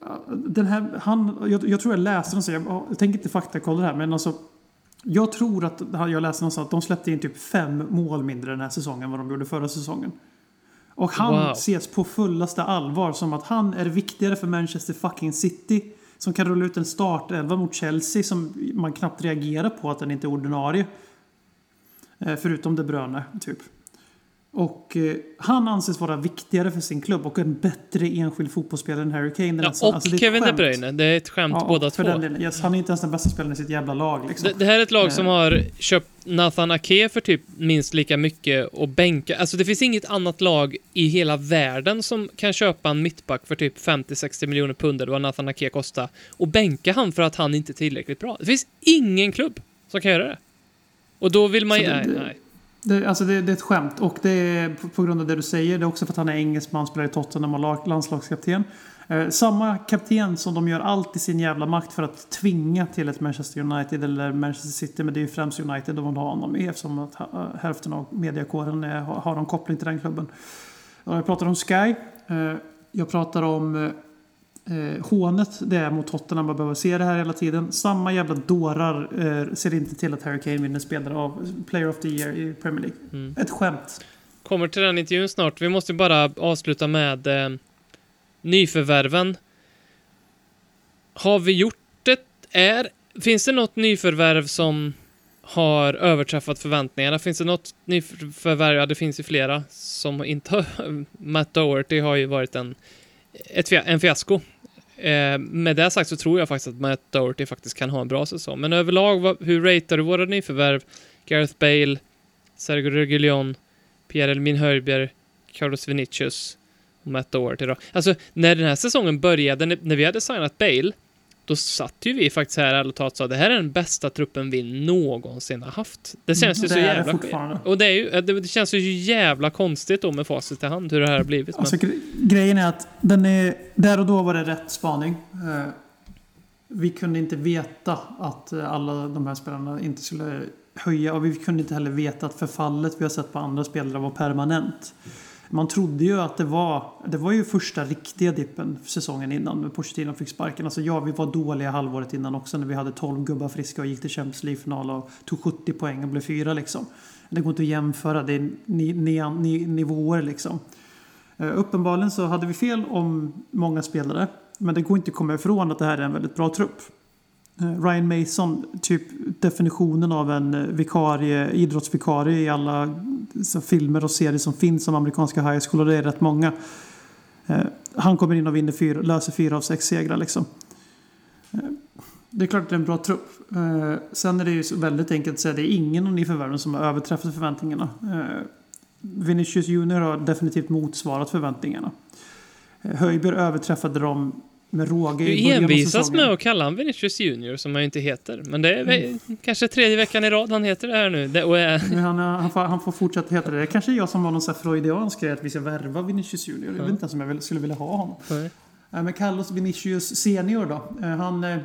Ja, Den här, han, jag, jag tror jag läste den, så jag, jag tänker inte faktakolla det här, men alltså jag tror att jag läste någonstans att de släppte in typ fem mål mindre den här säsongen än vad de gjorde förra säsongen. Och han Wow. ses på fullaste allvar som att han är viktigare för Manchester fucking City. Som kan rulla ut en startelva mot Chelsea som man knappt reagerar på att den inte är ordinarie. Eh, Förutom De Bruyne, typ. Och eh, han anses vara viktigare för sin klubb och en bättre enskild fotbollsspelare än Harry Kane. Ja, och Alltså, det är ett Kevin De skämt. Bruyne. Det är ett skämt Ja, båda två. Yes, han är inte ens den bästa spelaren i sitt jävla lag. Liksom. Det, det här är ett lag som har köpt Nathan Ake för typ minst lika mycket och bänka. Alltså det finns inget annat lag i hela världen som kan köpa en mittback för typ 50-60 miljoner pund eller vad Nathan Ake kostar och bänka han för att han inte är tillräckligt bra. Det finns ingen klubb som kan göra det. Och då vill man ju... Nej, nej. Det, alltså det, det är ett skämt och det är på, grund av det du säger. Det är också för att han är engelsman, spelar i Tottenham och landslagskapten. Eh, samma kapten som de gör allt i sin jävla makt för att tvinga till ett Manchester United eller Manchester City. Men det är ju främst United de vill ha honom i eftersom att ha, hälften av mediakåren är, har, har en koppling till den klubben. Jag pratar om Sky. Eh, jag pratar om eh, eh, hånet det är mot Tottenham. Man behöver se det här hela tiden. Samma jävla dårar eh, ser inte till att Harry Kane vinner spelare av Player of the Year i Premier League. Mm. Ett skämt. Kommer till den intervjun snart. Vi måste bara avsluta med eh, nyförvärven. Har vi gjort det? Är, finns det något nyförvärv som har överträffat förväntningarna? Finns det något nyförvärv? Ja, det finns ju flera som inte har... Matt Doherty har ju varit en, ett, en fiasko. Eh, med det sagt så tror jag faktiskt att Matt Doherty faktiskt kan ha en bra säsong. Men överlag, vad, hur ratear du våra nyförvärv? Gareth Bale, Sergio Reguilon, Pierre-Elmin Höjbjerg, Carlos Vinicius och Matt Doherty då. Alltså, när den här säsongen började, när, när vi hade signat Bale, då satt ju vi faktiskt här ärligt talat och sa det här är den bästa truppen vi någonsin har haft. Det känns ju det så det jävla fortfarande. Och det, är ju, det, det känns ju jävla konstigt då med facit i hand hur det här har blivit. Men, Alltså, gre- grejen är att den är, där och då var det rätt spaning. Eh, vi kunde inte veta att eh, alla de här spelarna inte skulle höja och vi kunde inte heller veta att förfallet vi har sett på andra spelare var permanent. Man trodde ju att det var, det var ju första riktiga dippen säsongen innan med Pochettino fick sparken. Alltså ja, vi var dåliga halvåret innan också när vi hade 12 gubbar friska och gick till Champions League-final och tog 70 poäng och blev fyra liksom. Det går inte att jämföra, det är ni, ni, ni, nivåer liksom. Uh, uppenbarligen så hade vi fel om många spelare. Men det går inte att komma ifrån att det här är en väldigt bra trupp. Eh, Ryan Mason, typ definitionen av en eh, vikarie, idrottsvikarie i alla filmer och serier som finns om amerikanska high school och det är rätt många. Eh, han kommer in och vinner fyra, löser fyra av sex segrar liksom. Det är klart att det är en bra trupp. sen är det ju väldigt enkelt att säga att det är ingen av nyförvärven förvärven som har överträffat förväntningarna. Vinicius Junior har definitivt motsvarat förväntningarna. Höjberg överträffade dem med råge Du envisas med att kalla honom Vinicius Junior, som han ju inte heter. Men det är mm. kanske tredje veckan i rad han heter det här nu. Det, och är... han, han, får, han får fortsätta heta det. Det är kanske jag som var någon sån freudiansk grej att vi ska värva Vinicius Junior. Jag vet inte ens om jag skulle vilja ha honom. Mm. Men Carlos Vinicius Senior då. Eh, han eh,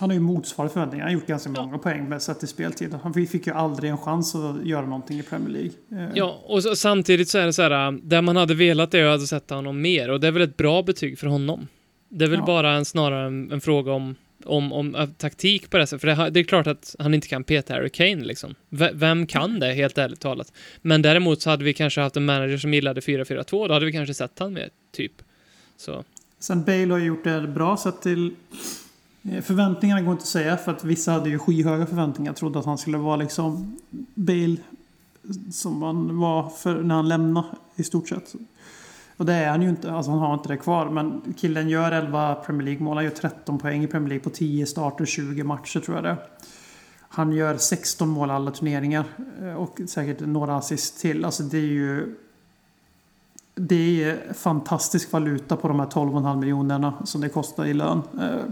han har ju motsvarat förväntningarna. Han har gjort ganska många poäng med sett i speltid. Han fick ju aldrig en chans att göra någonting i Premier League. Ja, och så, samtidigt så är det så här, där man hade velat det och hade sett honom mer. Och det är väl ett bra betyg för honom. Det är väl ja. bara en, snarare en, en, fråga om, om, om, om taktik på det sättet. För det, det, är klart att han inte kan peta Harry Kane liksom. V vem kan det, helt ärligt talat? Men däremot så hade vi kanske haft en manager som gillade 4-4-2. Då hade vi kanske sett han med, typ. Så. Sen Bale har gjort det bra sett till Eh, förväntningarna går inte att säga för att vissa hade ju skyhöga förväntningar. Trodde att han skulle vara liksom Bale som han var för när han lämnade i stort sett. Och det är han ju inte. Alltså han har inte det kvar. Men killen gör 11 Premier League-mål. Han gör 13 poäng i Premier League på 10 starter, 20 matcher tror jag det Han gör 16 mål alla turneringar. Eh, och säkert några assist till. Alltså det är ju... Det är fantastisk valuta på de här 12,5 miljonerna som det kostar i lön. Eh,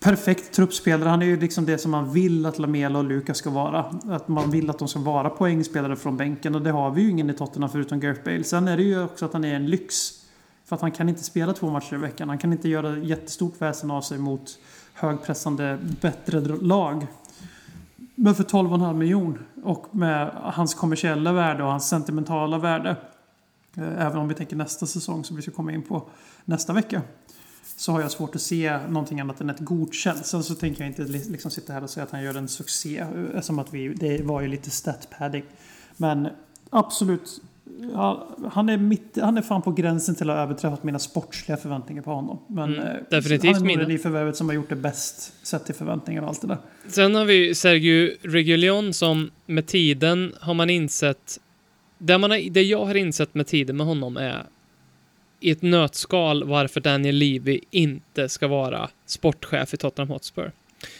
Perfekt truppspelare. Han är ju liksom det som man vill att Lamela och Lukas ska vara. Att man vill att de ska vara poängspelare från bänken och det har vi ju ingen i Tottenham förutom Gareth Bale. Sen är det ju också att han är en lyx. För att han kan inte spela två matcher i veckan. Han kan inte göra jättestort väsen av sig mot högpressande, bättre lag. Men för 12,5 miljon och med hans kommersiella värde och hans sentimentala värde. Eh, även om vi tänker nästa säsong som vi ska komma in på nästa vecka så har jag svårt att se någonting annat än ett godkänt. Sen så tänker jag inte liksom sitta här och säga att han gör en succé. Som att vi, det var ju lite stat padding. Men absolut. Ja, han, är mitt, han är fan på gränsen till att ha överträffat mina sportsliga förväntningar på honom. Men mm, eh, definitivt han är nog det förvärvet som har gjort det bäst sett till förväntningar och allt det där. Sen har vi Sergio Regulion som med tiden har man insett det, man har, det jag har insett med tiden med honom är i ett nötskal varför Daniel Levy inte ska vara sportchef i Tottenham Hotspur.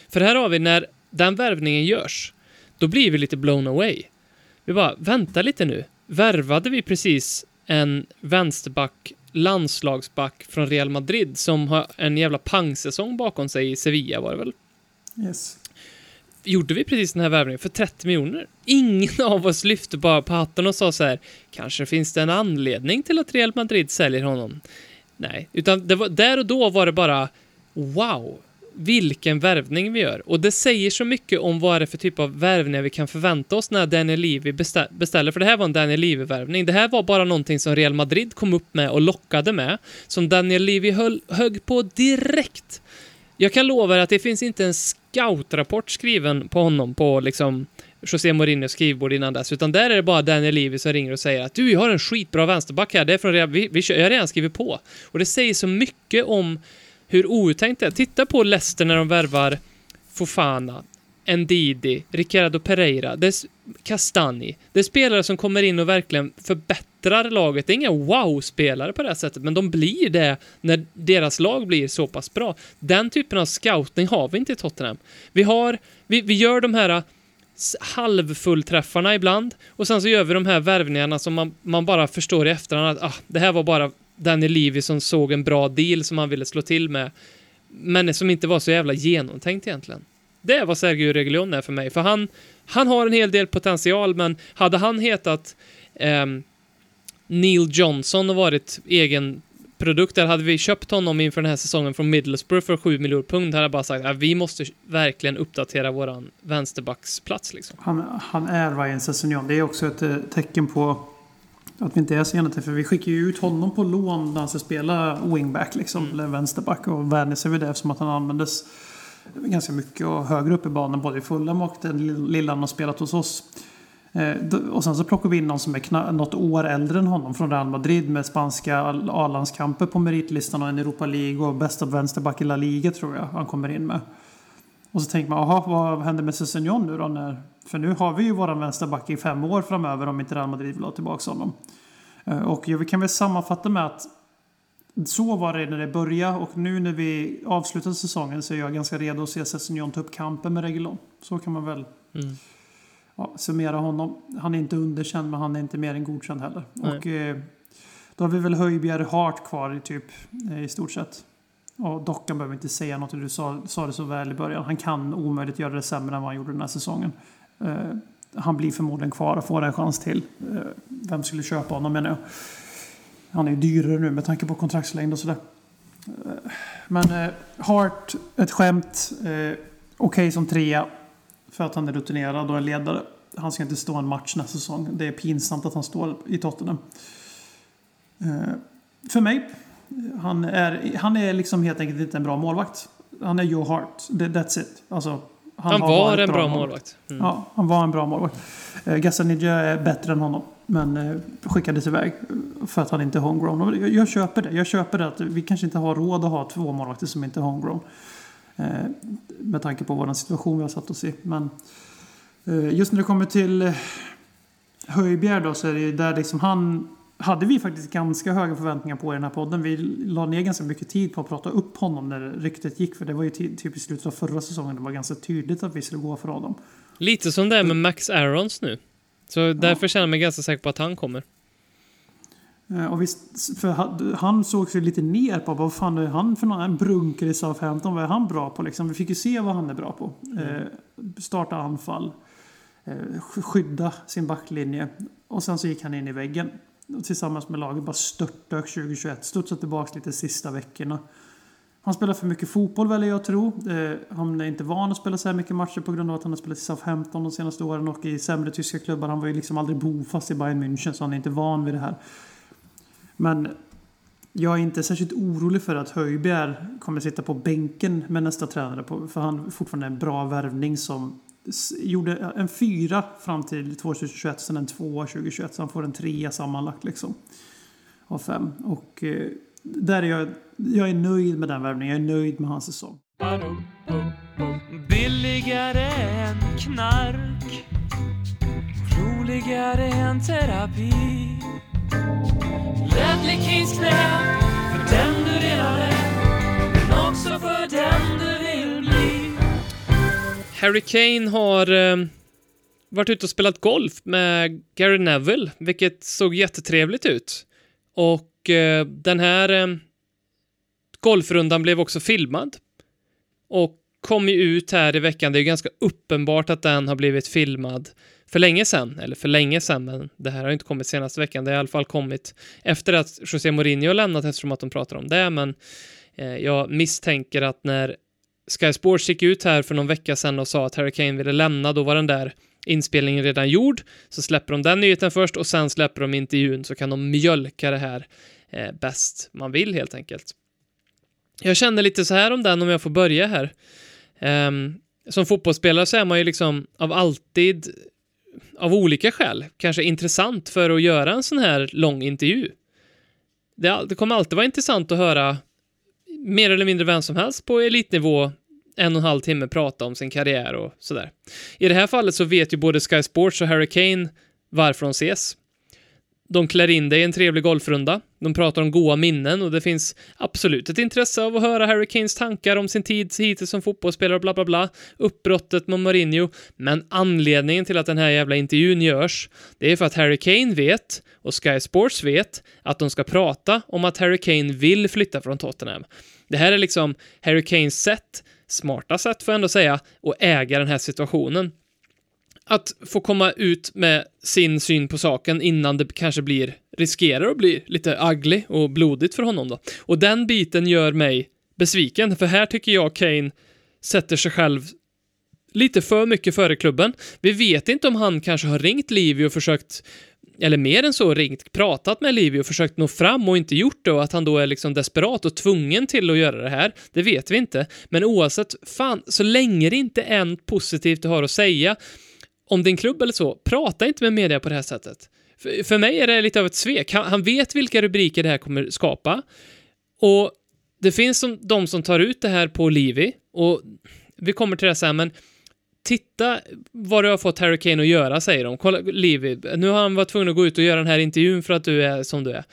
För här har vi när den värvningen görs, då blir vi lite blown away. Vi bara, vänta lite nu. Värvade vi precis en vänsterback, landslagsback från Real Madrid som har en jävla pangsäsong bakom sig i Sevilla var det väl? Yes gjorde vi precis den här värvningen för 30 miljoner. Ingen av oss lyfte bara på hatten och sa så här, kanske finns det en anledning till att Real Madrid säljer honom. Nej, utan det var, där och då var det bara wow, vilken värvning vi gör. Och det säger så mycket om vad det är för typ av värvningar vi kan förvänta oss när Daniel Levy beställer. För det här var en Daniel Levy-värvning. Det här var bara någonting som Real Madrid kom upp med och lockade med. Som Daniel Levy höll, högg på direkt. Jag kan lova er att det finns inte en scoutrapport skriven på honom på liksom José Mourinhos skrivbord innan dess, utan där är det bara Daniel Levy som ringer och säger att du, jag har en skitbra vänsterback här, det är från vi, vi, jag har redan skrivit på. Och det säger så mycket om hur outtänkt det är. Titta på Leicester när de värvar Fofana, Ndidi, Ricardo Pereira, det är Castani. Det är spelare som kommer in och verkligen förbättrar laget. Det är inga wow-spelare på det här sättet, men de blir det när deras lag blir så pass bra. Den typen av scouting har vi inte i Tottenham. Vi har, vi, vi gör de här äh, halvfullträffarna ibland och sen så gör vi de här värvningarna som man, man bara förstår i efterhand att ah, det här var bara Danny Levy som såg en bra deal som han ville slå till med, men som inte var så jävla genomtänkt egentligen. Det är vad Sergio Reguilon är för mig, för han, han har en hel del potential, men hade han hetat eh, Neil Johnson och varit egen produkt, där hade vi köpt honom inför den här säsongen från Middlesbrough för 7 miljoner pund, hade jag bara sagt att vi måste verkligen uppdatera våran vänsterbacksplats liksom. Han, han är Ryan Sessegnon. Det är också ett eh, tecken på Att vi inte är sena till, för vi skickar ju ut honom på lån när han ska spela wingback liksom, eller vänsterback och vänjer sig vid det eftersom att han användes ganska mycket och högre upp i banan både i Fulham och den lilla han har spelat hos oss. Eh, och sen så plockar vi in någon som är något år äldre än honom från Real Madrid med spanska A-landskamper på meritlistan och en Europa League och bästa vänsterback i La Liga tror jag han kommer in med. Och så tänker man, jaha, vad händer med Sessignon nu då? När, för nu har vi ju våran vänsterback i fem år framöver om inte Real Madrid vill ha tillbaka honom. Eh, och vi kan väl sammanfatta med att så var det när det började och nu när vi avslutar säsongen så är jag ganska redo att se Sessignon ta upp kampen med Reguilon. Så kan man väl Mm ja, summera honom. Han är inte underkänd men han är inte mer än godkänd heller. Nej. Och eh, då har vi väl Höjbjerg Hart kvar i typ eh, i stort sett. Och Dockan behöver inte säga något, du sa, sa det så väl i början. Han kan omöjligt göra det sämre än vad han gjorde den här säsongen. Eh, han blir förmodligen kvar och får en chans till. Eh, vem skulle köpa honom menar jag. Han är ju dyrare nu med tanke på kontraktslängd och sådär. Eh, Men eh, Hart, ett skämt. Okej som trea. För att han är rutinerad och en ledare. Han ska inte stå en match nästa säsong. Det är pinsamt att han står i Tottenham. Eh, för mig. Han är, han är liksom helt enkelt inte en bra målvakt. Han är Joe Hart. That's it. Alltså, Han har var en bra målvakt. Mm. Ja, han var en bra målvakt. Eh, Gassanidja är bättre än honom. Men eh, skickades iväg för att han inte är homegrown. Jag, jag köper det. Jag köper det att vi kanske inte har råd att ha två målvakter som inte är homegrown. Eh, med tanke på vår situation vi har satt oss i. Men eh, just när det kommer till eh, Höjbjerg då så är det ju där liksom han hade vi faktiskt ganska höga förväntningar på i den här podden. Vi la ner ganska mycket tid på att prata upp honom när ryktet gick. För det var ju typ i slutet av förra säsongen. Det var ganska tydligt att vi skulle gå för honom. Lite som det är med Max Aarons nu. Så därför känner jag mig ganska säker på att han kommer. Eh, Och visst, för han- såg sig lite ner på vad fan är han för någon en brunker i Southampton? Vad är han bra på liksom? Vi fick ju se vad han är bra på. Eh, starta anfall. Eh, sk- skydda sin backlinje. Och sen så gick han in i väggen. Och tillsammans med laget bara störtdök 2021. Studsade tillbaka lite sista veckorna. Han spelar för mycket fotboll väljer jag tro. Eh, han är inte van att spela så här mycket matcher på grund av att han har spelat i Southampton de senaste åren och i sämre tyska klubbar. Han var ju liksom aldrig bofast i Bayern München så han är inte van vid det här. Men jag är inte särskilt orolig för att Höjbjerg kommer sitta på bänken med nästa tränare. På, för han är fortfarande en bra värvning som gjorde en fyra fram till 2021, sen en tvåa 2021. Så han får en trea sammanlagt liksom. Av fem. Och eh, där är jag, jag är nöjd med den värvningen. Jag är nöjd med hans säsong. Billigare än knark Roligare än terapi Ledley knä För den du redan är Men också för den du vill bli Harry Kane har eh, varit ute och spelat golf med Gary Neville, vilket såg jättetrevligt ut. Och eh, den här eh, golfrundan blev också filmad. Och kom ju ut här i veckan. Det är ju ganska uppenbart att den har blivit filmad för länge sedan. Eller för länge sedan, men det här har inte kommit senaste veckan. Det har i alla fall kommit efter att José Mourinho har lämnat eftersom att de pratar om det. Men eh, jag misstänker att när Sky Sports gick ut här för någon vecka sedan och sa att Harry Kane ville lämna, då var den där inspelningen redan gjord. Så släpper de den nyheten först och sen släpper de intervjun så kan de mjölka det här eh, bäst man vill helt enkelt. Jag känner lite så här om den om jag får börja här. Um, som fotbollsspelare så är man ju liksom av alltid, av olika skäl, kanske intressant för att göra en sån här lång intervju. Det, det kommer alltid vara intressant att höra mer eller mindre vem som helst på elitnivå en och en halv timme prata om sin karriär och sådär. I det här fallet så vet ju både Sky Sports och Harry Kane varför de ses. De klär in dig i en trevlig golfrunda. De pratar om goa minnen och det finns absolut ett intresse av att höra Harry Kanes tankar om sin tid hittills som fotbollsspelare och bla bla bla. Uppbrottet med Mourinho. Men anledningen till att den här jävla intervjun görs, det är för att Harry Kane vet och Sky Sports vet att de ska prata om att Harry Kane vill flytta från Tottenham. Det här är liksom Harry Kanes sätt, smarta sätt får jag ändå säga, att äga den här situationen att få komma ut med sin syn på saken innan det kanske blir, riskerar att bli lite ugly och blodigt för honom då. Och den biten gör mig besviken, för här tycker jag Kane sätter sig själv lite för mycket före klubben. Vi vet inte om han kanske har ringt Livio och försökt eller mer än så, ringt, pratat med Livio och försökt nå fram och inte gjort det och att han då är liksom desperat och tvungen till att göra det här, det vet vi inte. Men oavsett, fan, så länge det inte är något positivt du har att säga om din klubb eller så, prata inte med media på det här sättet. För, för mig är det lite av ett svek. Han, han vet vilka rubriker det här kommer skapa och det finns som, de som tar ut det här på Livi och vi kommer till det sen, men titta vad du har fått Harry Kane att göra, säger de. Kolla, Livi, nu har han varit tvungen att gå ut och göra den här intervjun för att du är som du är.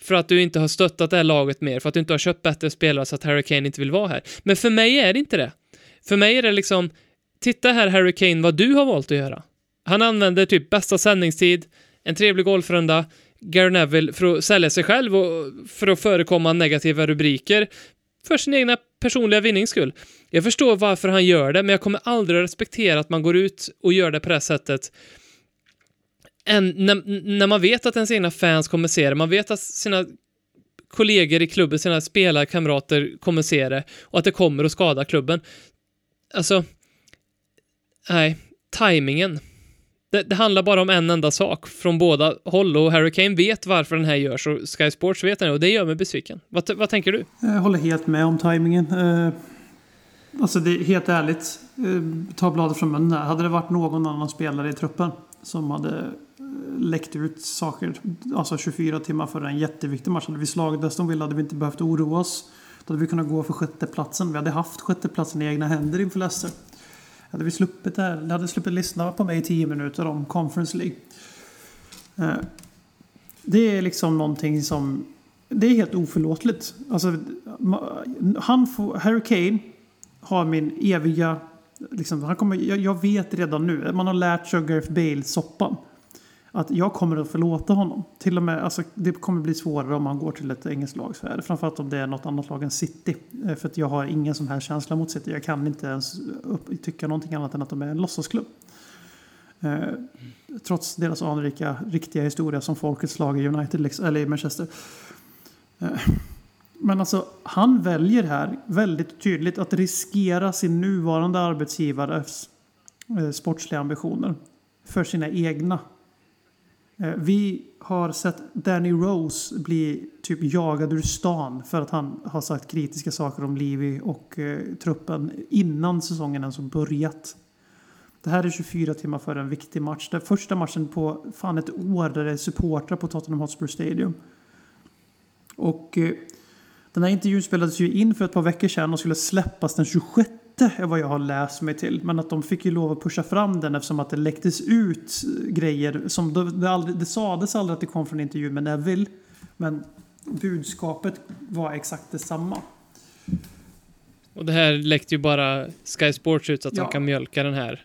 För att du inte har stöttat det här laget mer, för att du inte har köpt bättre spelare så att Harry Kane inte vill vara här. Men för mig är det inte det. För mig är det liksom, titta här Harry Kane, vad du har valt att göra. Han använder typ bästa sändningstid, en trevlig golfrunda, Gary Neville för att sälja sig själv och för att förekomma negativa rubriker för sin egna personliga vinnings skull. Jag förstår varför han gör det, men jag kommer aldrig att respektera att man går ut och gör det på det här sättet än när, när man vet att ens egna fans kommer se det, man vet att sina kollegor i klubben, sina spelarkamrater kommer se det och att det kommer att skada klubben. Alltså, nej, tajmingen. Det, det, handlar bara om en enda sak från båda håll och Harry Kane vet varför den här görs och Sky Sports vet det och det gör mig besviken. Vad, vad tänker du? Jag håller helt med om tajmingen. Eh, alltså det är helt ärligt, eh, ta bladet från munnen här. Hade det varit någon annan spelare i truppen som hade eh, läckt ut saker, alltså 24 timmar före en jätteviktig match. Hade vi slagit Aston Villa hade vi inte behövt oroa oss. Då hade vi kunnat gå för sjätteplatsen. Vi hade haft sjätteplatsen i egna händer inför Leicester. Hade vi sluppit det här, ni hade sluppit lyssna på mig i tio minuter om Conference League. Eh, det är liksom någonting som... Det är helt oförlåtligt. Alltså, han får, Harry Kane har min eviga... Liksom, han kommer, jag, jag vet redan nu, man har lärt sig av Gareth Bale-soppan att jag kommer att förlåta honom. Till och med, alltså, det kommer bli svårare om han går till ett engelskt lag. Så är det. Framförallt om det är något annat lag än City. Eh, för att jag har ingen som helst känsla mot City. Jag kan inte ens upp, tycka någonting annat än att de är en låtsasklubb. Eh, trots deras anrika, riktiga historia som folkets lag i United, liksom, eller i Manchester. Eh, men alltså, han väljer här väldigt tydligt att riskera sin nuvarande arbetsgivares eh, sportsliga ambitioner för sina egna Eh, vi har sett Danny Rose bli typ jagad ur stan för att han har sagt kritiska saker om Levi och eh, truppen innan säsongen ens har börjat. Det här är 24 timmar före en viktig match. Det är första matchen på fan ett år där det är supportrar på Tottenham Hotspur Stadium. Och eh, den här intervjun spelades ju in för ett par veckor sedan och skulle släppas den 26 är vad jag har läst mig till. Men att de fick ju lov att pusha fram den eftersom att det läcktes ut grejer som det, det, aldrig, det sades aldrig att det kom från intervju med Neville. Men budskapet var exakt detsamma. Och det här läckte ju bara Sky Sports ut så att ja. de kan mjölka den här.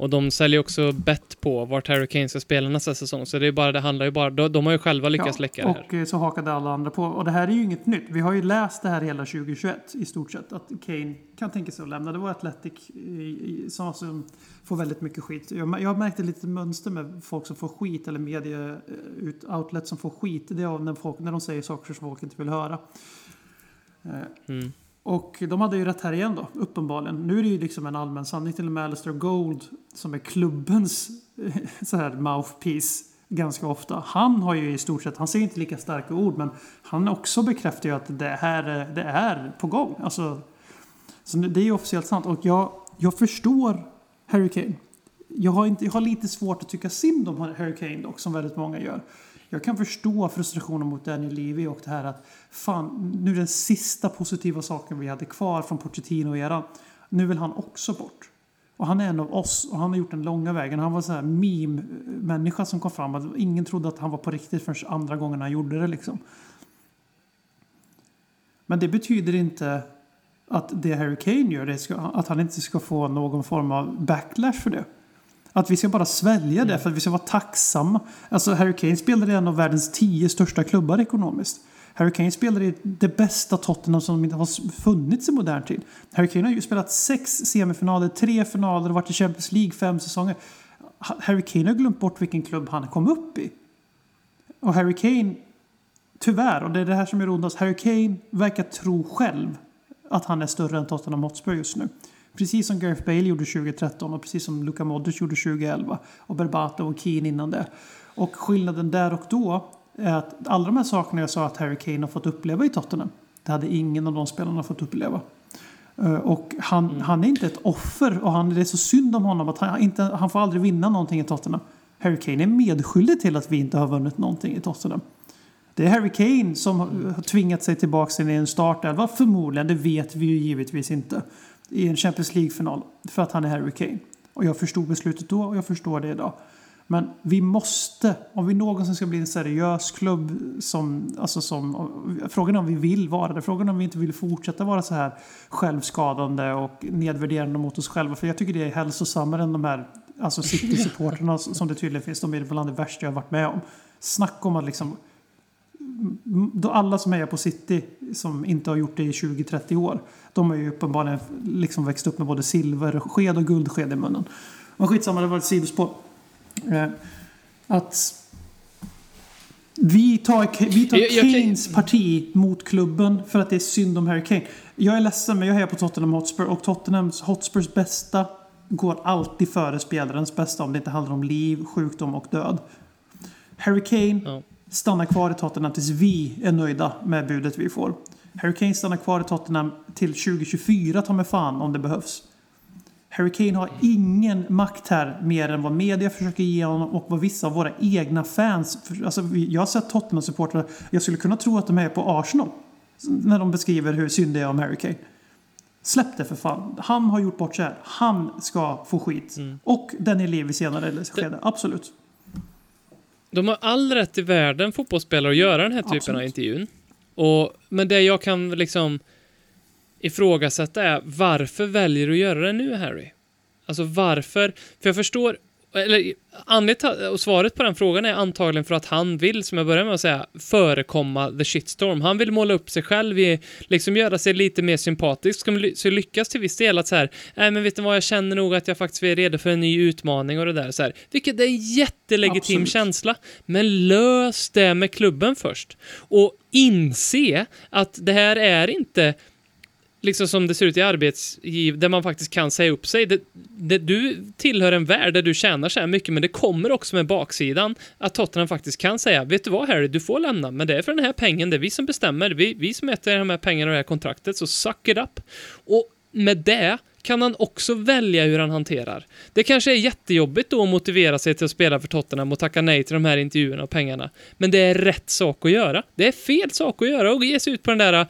Och de säljer också bett på vart Harry Kane ska spela nästa säsong. Så det är bara, det handlar ju bara, de, de har ju själva lyckats ja, läcka det här. Och eh, så hakade alla andra på. Och det här är ju inget nytt. Vi har ju läst det här hela 2021 i stort sett. Att Kane kan tänka sig att lämna. Det var Athletic som, som får väldigt mycket skit. Jag, jag märkte lite mönster med folk som får skit eller media eh, outlet som får skit. Det är när, folk, när de säger saker som folk inte vill höra. Eh, mm. Och de hade ju rätt här igen då, uppenbarligen. Nu är det ju liksom en allmän sanning. Till och med Alistair Gold, som är klubbens eh, så här mouthpiece ganska ofta. Han har ju i stort sett, han säger inte lika starka ord, men han också bekräftar ju att det här eh, det är på gång. Alltså, så det är ju officiellt sant. Och jag, jag förstår Harry Kane. Jag har, inte, jag har lite svårt att tycka synd om Harry Kane dock, som väldigt många gör. Jag kan förstå frustrationen mot Daniel Levy och det här att fan, nu är den sista positiva saken vi hade kvar från Pochettino-eran. Nu vill han också bort. Och han är en av oss och han har gjort den långa vägen. Han var så här meme-människa som kom fram. Alltså, ingen trodde att han var på riktigt förrän andra gången han gjorde det liksom. Men det betyder inte att det Harry Kane gör, det ska, att han inte ska få någon form av backlash för det. Att vi ska bara svälja det för att vi ska vara tacksamma. Alltså Harry Kane spelade i en av världens tio största klubbar ekonomiskt. Harry Kane spelade i det bästa Tottenham som inte har funnits i modern tid. Harry Kane har ju spelat sex semifinaler, tre finaler och varit i Champions League fem säsonger. Harry Kane har glömt bort vilken klubb han kom upp i. Och Harry Kane, tyvärr, och det är det här som är ondast, Harry Kane verkar tro själv att han är större än Tottenham Hotspur just nu. Precis som Gareth Bale gjorde 2013 och precis som Luka Modric gjorde 2011. Och Berbatov och Keane innan det. Och skillnaden där och då är att alla de här sakerna jag sa att Harry Kane har fått uppleva i Tottenham. Det hade ingen av de spelarna fått uppleva. Eh, Och han, Mm. han är inte ett offer och han, det är så synd om honom att han, inte, han får aldrig vinna någonting i Tottenham. Harry Kane är medskyldig till att vi inte har vunnit någonting i Tottenham. Det är Harry Kane som har- har tvingat sig tillbaka in i en startelva förmodligen, det vet vi ju givetvis inte. I en Champions League-final. För att han är Harry Kane. Och jag förstod beslutet då och jag förstår det idag. Men vi måste, om vi någonsin ska bli en seriös klubb som, alltså som, frågan är om vi vill vara det. Frågan är om vi inte vill fortsätta vara så här självskadande och nedvärderande mot oss själva. För jag tycker det är hälsosammare än de här alltså City-supporterna som det tydligen finns. De är bland det värsta jag har varit med om. Snacka om att liksom då alla som är på City som inte har gjort det i 20-30 år. De har ju uppenbarligen liksom växt upp med både silversked och guldsked i munnen. Men skitsamma, det var ett sidospår. Eh, att vi tar, vi tar Jag- jag kan- Kanes parti mot klubben för att det är synd om Harry Kane. Jag är ledsen men jag hejar på Tottenham Hotspur och Tottenham Hotspurs bästa går alltid före spelarens bästa om det inte handlar om liv, sjukdom och död. Harry Kane Ja. Stannar kvar i Tottenham tills vi är nöjda med budet vi får. Harry Kane stannar kvar i Tottenham till 2024 ta mig fan om det behövs. Harry Kane har ingen makt här mer än vad media försöker ge honom och vad vissa av våra egna fans... Alltså, jag har sett Tottenham-supportrar, jag skulle kunna tro att de är på Arsenal. När de beskriver hur synd det är om Harry Kane. Släpp det för fan. Han har gjort bort sig här. Han ska få skit. Och den elev i senare skede, absolut. De har all rätt i världen, fotbollsspelare, att göra den här typen Absolut. av intervjun. Och, men det jag kan liksom ifrågasätta är varför väljer du att göra det nu, Harry? Alltså varför? För jag förstår, eller anledningen och svaret på den frågan är antagligen för att han vill, som jag började med att säga, förekomma the shitstorm. Han vill måla upp sig själv, i, liksom göra sig lite mer sympatisk, så lyckas till viss del att så här, nej men vet du vad, jag känner nog att jag faktiskt är redo för en ny utmaning och det där så här. Vilket är en jättelegitim Absolut. känsla. Men lös det med klubben först. Och inse att det här är inte liksom som det ser ut i arbetsgiv där man faktiskt kan säga upp sig. Det, det, du tillhör en värld där du tjänar så här mycket, men det kommer också med baksidan att Tottenham faktiskt kan säga, vet du vad Harry, du får lämna, men det är för den här pengen, det är vi som bestämmer, vi, vi som äter de här pengarna och det här kontraktet, så suck it up. Och med det kan han också välja hur han hanterar. Det kanske är jättejobbigt då att motivera sig till att spela för Tottenham och tacka nej till de här intervjuerna och pengarna. Men det är rätt sak att göra. Det är fel sak att göra och ge sig ut på den där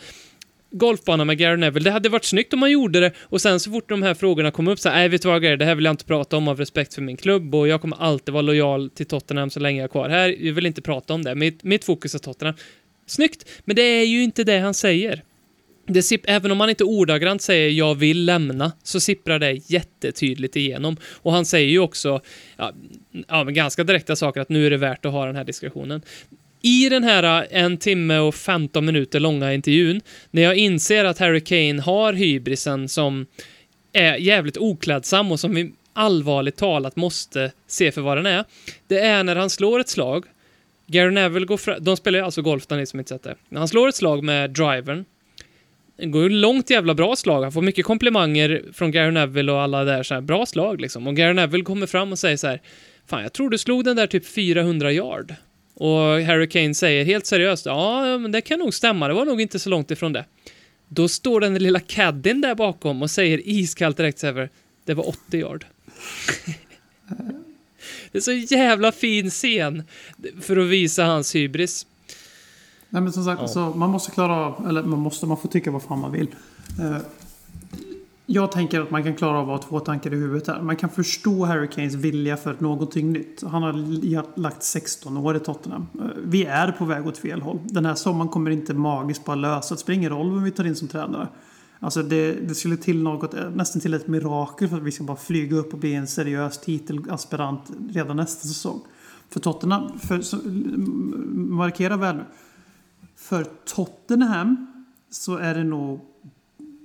golfbana med Gary Neville. Det hade varit snyggt om man gjorde det och sen så fort de här frågorna kom upp så här, nej vet du vad Gary, det här vill jag inte prata om av respekt för min klubb och jag kommer alltid vara lojal till Tottenham så länge jag är kvar här. Jag vill inte prata om det. Mitt, mitt fokus är Tottenham. Snyggt, men det är ju inte det han säger. Det sipp, även om han inte ordagrant säger jag vill lämna, så sipprar det jättetydligt igenom. Och han säger ju också, ja, ja, men ganska direkta saker, att nu är det värt att ha den här diskussionen. I den här äh, en timme och 15 minuter långa intervjun, när jag inser att Harry Kane har hybrisen som är jävligt oklädsam och som vi allvarligt talat måste se för vad den är, det är när han slår ett slag Gary Neville går fram, de spelar ju alltså golf, ni som inte sett det. Han slår ett slag med drivern. Det går ju långt jävla bra slag. Han får mycket komplimanger från Gary Neville och alla där så här, bra slag liksom. Och Gary Neville kommer fram och säger så här, fan jag tror du slog den där typ 400 yard. Och Harry Kane säger helt seriöst, ja men det kan nog stämma, det var nog inte så långt ifrån det. Då står den lilla caddien där bakom och säger iskallt direkt här, det var 80 yard. det är så jävla fin scen för att visa hans hybris. Nej men som sagt, Ja. så man måste klara av, eller man måste, man får tycka vad fan man vill. Jag tänker att man kan klara av att ha två tankar i huvudet här. Man kan förstå Harry Kanes vilja för någonting nytt. Han har lagt 16 år i Tottenham. Eh, vi är på väg åt fel håll. Den här sommaren kommer inte magiskt bara lösa. Det spelar ingen roll vem vi tar in som tränare. Alltså det, det skulle till något, eh, nästan till ett mirakel för att vi ska bara flyga upp och bli en seriös titelaspirant redan nästa säsong. För Tottenham, för, så, markera väl nu. För Tottenham så är det nog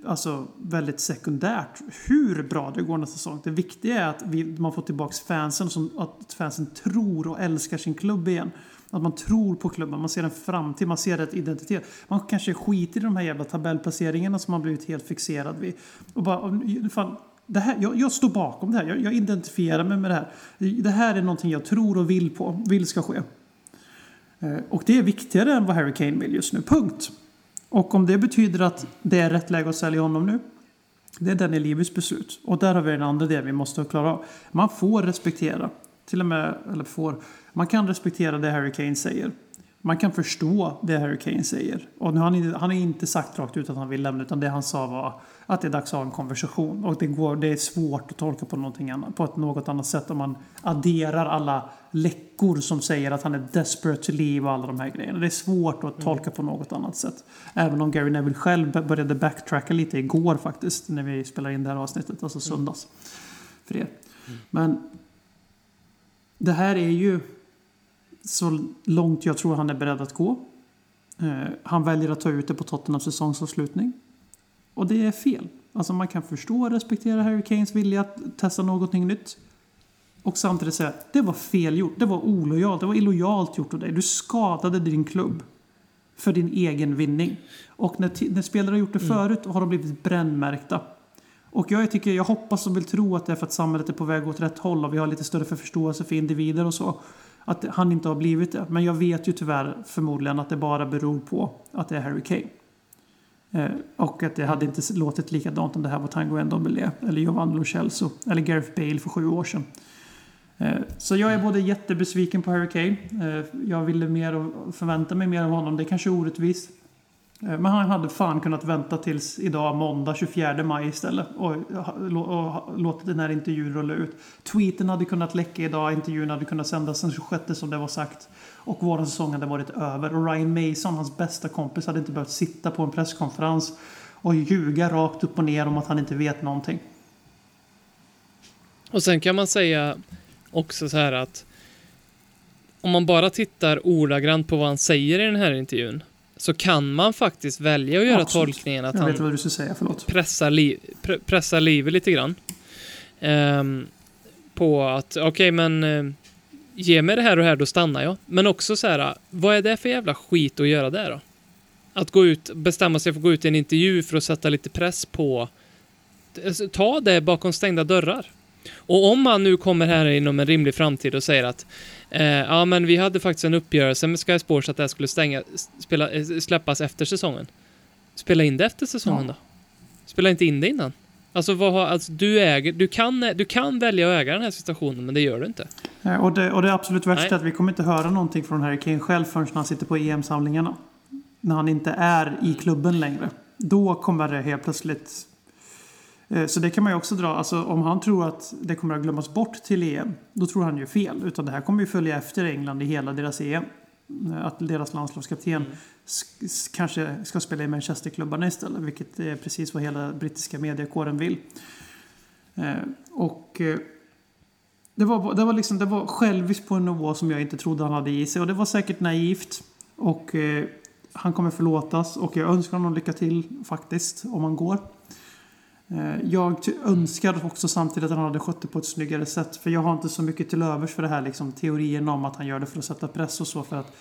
alltså, väldigt sekundärt hur bra det går nästa säsong. Det viktiga är att vi, man får tillbaka fansen, som, att fansen tror och älskar sin klubb igen. Att man tror på klubben, man ser en framtid, man ser ett identitet. Man kanske skiter i de här jävla tabellplaceringarna som man blivit helt fixerad vid. Och bara, fan, det här, jag, jag står bakom det här, jag, jag identifierar mig med det här. Det här är någonting jag tror och vill på, vill ska ske. Eh, och det är viktigare än vad Harry Kane vill just nu, punkt. Och om det betyder att det är rätt läge att sälja honom nu, det är Daniel Levis beslut. Och där har vi den andra delen vi måste klara av. Man får respektera, till och med, eller får, man kan respektera det Harry Kane säger. Man kan förstå det Harry Kane säger. Och nu har han, inte- han har inte sagt rakt ut att han vill lämna, utan det han sa var att det är dags att ha en konversation. Och det, går, det är svårt att tolka på, någonting annat, på ett något annat sätt om man adderar alla läckor som säger att han är desperate to leave och alla de här grejerna. Det är svårt att tolka på något annat sätt. Även om Gary Neville själv började backtracka lite igår faktiskt, när vi spelar in det här avsnittet, alltså söndags. För er. Men det här är ju så långt jag tror han är beredd att gå. Eh, han väljer att ta ut det på Tottenhams säsongsavslutning. Och det är fel. Alltså man kan förstå och respektera Harry Kanes vilja att testa någonting nytt. Och samtidigt säga det var fel gjort, det var olojalt, det var illojalt gjort av dig. Du skadade din klubb. För din egen vinning. Och när, när spelare har gjort det förut har de blivit brännmärkta. Och jag, tycker, jag hoppas och vill tro att det är för att samhället är på väg åt rätt håll och vi har lite större för förståelse för individer och så. Att han inte har blivit det. Men jag vet ju tyvärr förmodligen att det bara beror på att det är Harry Kane. Eh, och att det hade inte låtit likadant om det här var Tango Ndombele eller Giovanni Lo Celso eller Gareth Bale för sju år sedan. Eh, så jag är både jättebesviken på Harry Kane. Eh, jag ville mer och förväntade mig mer av honom. Det är kanske är orättvist. Eh, men han hade fan kunnat vänta tills idag måndag 24 maj istället. Och, och, och låtit den här intervjun rulla ut. Tweeten hade kunnat läcka idag. Intervjun hade kunnat sändas den 26 som det var sagt. Och våran säsong hade varit över. Och Ryan Mason, hans bästa kompis, hade inte behövt sitta på en presskonferens och ljuga rakt upp och ner om att han inte vet någonting. Och sen kan man säga också så här att om man bara tittar ordagrant på vad han säger i den här intervjun så kan man faktiskt välja att göra Absolut. tolkningen att han vad du säga, pressar, li pre pressar livet lite grann. Ehm, på att, okej men eh, ge mig det här och här, då stannar jag. Men också så här, vad är det för jävla skit att göra där då? Att gå ut, bestämma sig för att gå ut i en intervju för att sätta lite press på... Alltså, Ta det bakom stängda dörrar. Och om man nu kommer här inom en rimlig framtid och säger att eh, ja, men vi hade faktiskt en uppgörelse med Sky Sports att det här skulle stänga, spela, eh, släppas efter säsongen. Spela in det efter säsongen Ja. då. Spela inte in det innan. Alltså, vad alltså du, äger, du, kan, du kan välja att äga den här situationen, men det gör du inte. Eh, Och det, och det absolut värsta Nej. är att vi kommer inte höra någonting från Harry Kane själv förrän han sitter på EM-samlingarna. När han inte är i klubben längre. Då kommer det helt plötsligt... Eh, Så det kan man ju också dra. Alltså om han tror att det kommer att glömmas bort till EM. Då tror han ju fel. Utan det här kommer ju följa efter England i hela deras EM. Eh, Att deras landslagskapten sk- s- kanske ska spela i Manchesterklubbarna istället. Vilket är precis vad hela brittiska mediekåren vill. Eh, Och... det var, det var, liksom, det var själviskt på en nivå som jag inte trodde han hade i sig. Och det var säkert naivt. Och han kommer förlåtas. Och jag önskar honom lycka till faktiskt, om han går. Eh, jag önskar också samtidigt att han hade skött det på ett snyggare sätt. För jag har inte så mycket till övers för det här liksom, teorierna om att han gör det för att sätta press och så. För att,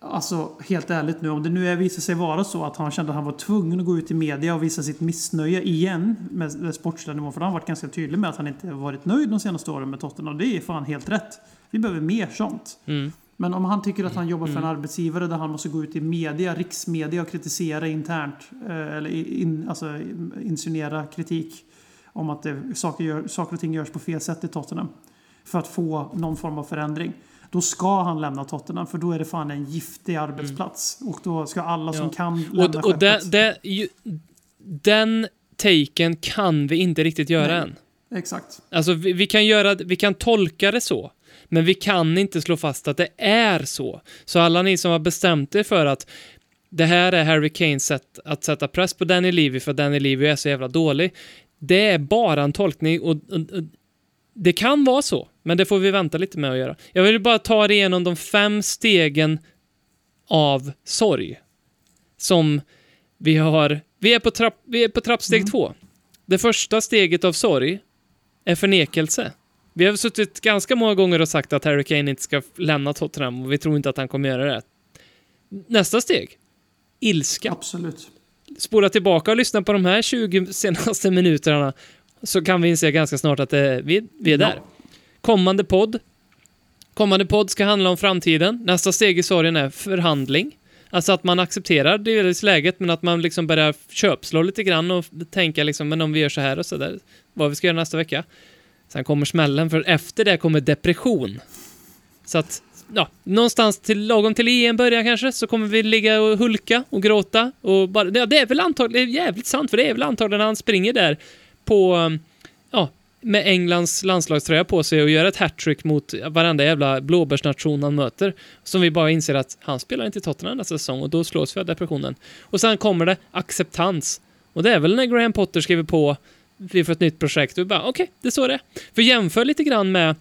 alltså helt ärligt nu, om det nu visar sig vara så att han kände att han var tvungen att gå ut i media och visa sitt missnöje igen med, med sportsliga nivån. För han har varit ganska tydlig med att han inte varit nöjd de senaste åren med Tottenham. Och det är fan helt rätt. Vi behöver mer sånt. Mm. Men om han tycker att han jobbar för en arbetsgivare där han måste gå ut i media, riksmedia och kritisera internt, eh, eller in, alltså insinuera kritik om att det, saker, gör, saker och ting görs på fel sätt i Tottenham för att få någon form av förändring. Då ska han lämna Tottenham för då är det fan en giftig arbetsplats. Och då ska alla som Ja. kan lämna Och, och det, det, ju, den taken kan vi inte riktigt göra Nej. än. Exakt. Alltså, vi, vi, kan göra, vi kan tolka det så, men vi kan inte slå fast att det är så. Så alla ni som har bestämt er för att det här är Harry Kanes sätt att sätta press på Danny Levy för att Danny Levy är så jävla dålig. Det är bara en tolkning och, och, och det kan vara så, men det får vi vänta lite med att göra. Jag vill bara ta er igenom de fem stegen av sorg som vi har. Vi är på, trapp, vi är på trappsteg två. Det första steget av sorg är förnekelse. Vi har suttit ganska många gånger och sagt att Harry Kane inte ska lämna Tottenham och vi tror inte att han kommer göra det. Nästa steg. Ilska. Absolut. Spola tillbaka och lyssna på de här 20 senaste minuterna så kan vi inse ganska snart att det, vi, vi är där. Kommande podd. Kommande podd ska handla om framtiden. Nästa steg i sorgen är förhandling. Alltså att man accepterar delvis läget, men att man liksom börjar köpslå lite grann och tänka liksom, men om vi gör så här och så där, vad vi ska göra nästa vecka. Sen kommer smällen, för efter det kommer depression. Så att, ja, någonstans till, lagom till EM börjar kanske, så kommer vi ligga och hulka och gråta och bara, ja, det är väl antagligen, det är jävligt sant, för det är väl antagligen när han springer där på, ja, med Englands landslagströja på sig och gör ett hattrick mot varenda jävla blåbärsnation han möter. Som vi bara inser att han spelar inte i Tottenham nästa säsong och då slås vi av depressionen. Och sen kommer det acceptans. Och det är väl när Graham Potter skriver på vi får ett nytt projekt och vi bara okej, okay, det är så det är. För jämför lite grann med,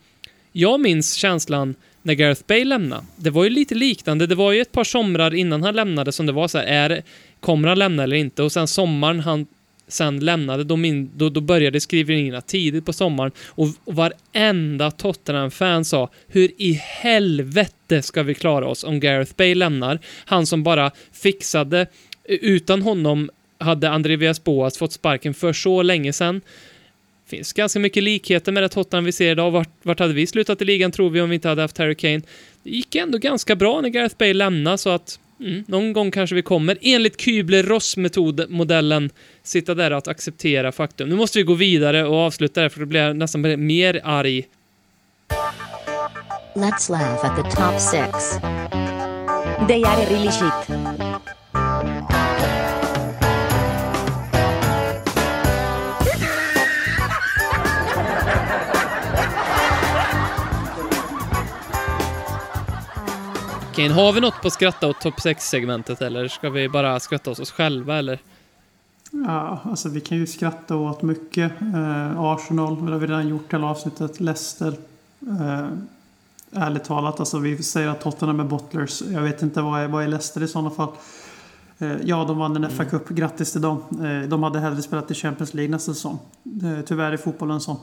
jag minns känslan när Gareth Bale lämnade. Det var ju lite liknande, det var ju ett par somrar innan han lämnade som det var så här, är, kommer han lämna eller inte? Och sen sommaren han sen lämnade, då, min, då, då började skrivningarna tidigt på sommaren och, och varenda Tottenham-fan sa hur i helvete ska vi klara oss om Gareth Bale lämnar? Han som bara fixade, utan honom hade André Villas-Boas fått sparken för så länge sedan. finns ganska mycket likheter med det Tottenham vi ser idag. Vart, vart hade vi slutat i ligan tror vi om vi inte hade haft Harry Kane? Det gick ändå ganska bra när Gareth Bale lämnade så att Mm, någon gång kanske vi kommer, enligt Kübler-Ross-modellen, sitta där och acceptera faktum. Nu måste vi gå vidare och avsluta det, för då blir jag nästan mer arg. Let's laugh at the top six. They are really shit. Kane, har vi något på skratta åt topp 6-segmentet eller ska vi bara skratta åt oss själva eller? Ja, alltså vi kan ju skratta åt mycket. Eh, Arsenal, det har vi redan gjort hela avsnittet. Leicester. Eh, ärligt talat, alltså vi säger att Tottenham är bottlers. Jag vet inte vad är, vad är Leicester i sådana fall. Eh, ja, de vann en FA Cup. Grattis till dem. Eh, de hade hellre spelat i Champions League nästa säsong. Eh, tyvärr är fotbollen sån.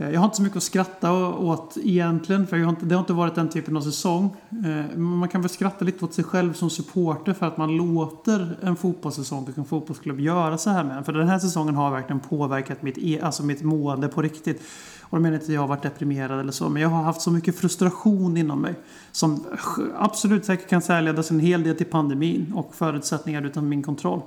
Eh, jag har inte så mycket att skratta åt egentligen, för har inte, det har inte varit den typen av säsong. Eh, man kan väl skratta lite åt sig själv som supporter för att man låter en fotbollssäsong och en fotbollsklubb göra så här med en. För den här säsongen har verkligen påverkat mitt, e- alltså mitt mående på riktigt. Och då menar inte att jag har varit deprimerad eller så, men jag har haft så mycket frustration inom mig. Som absolut säkert kan särledas en hel del till pandemin och förutsättningar utan min kontroll.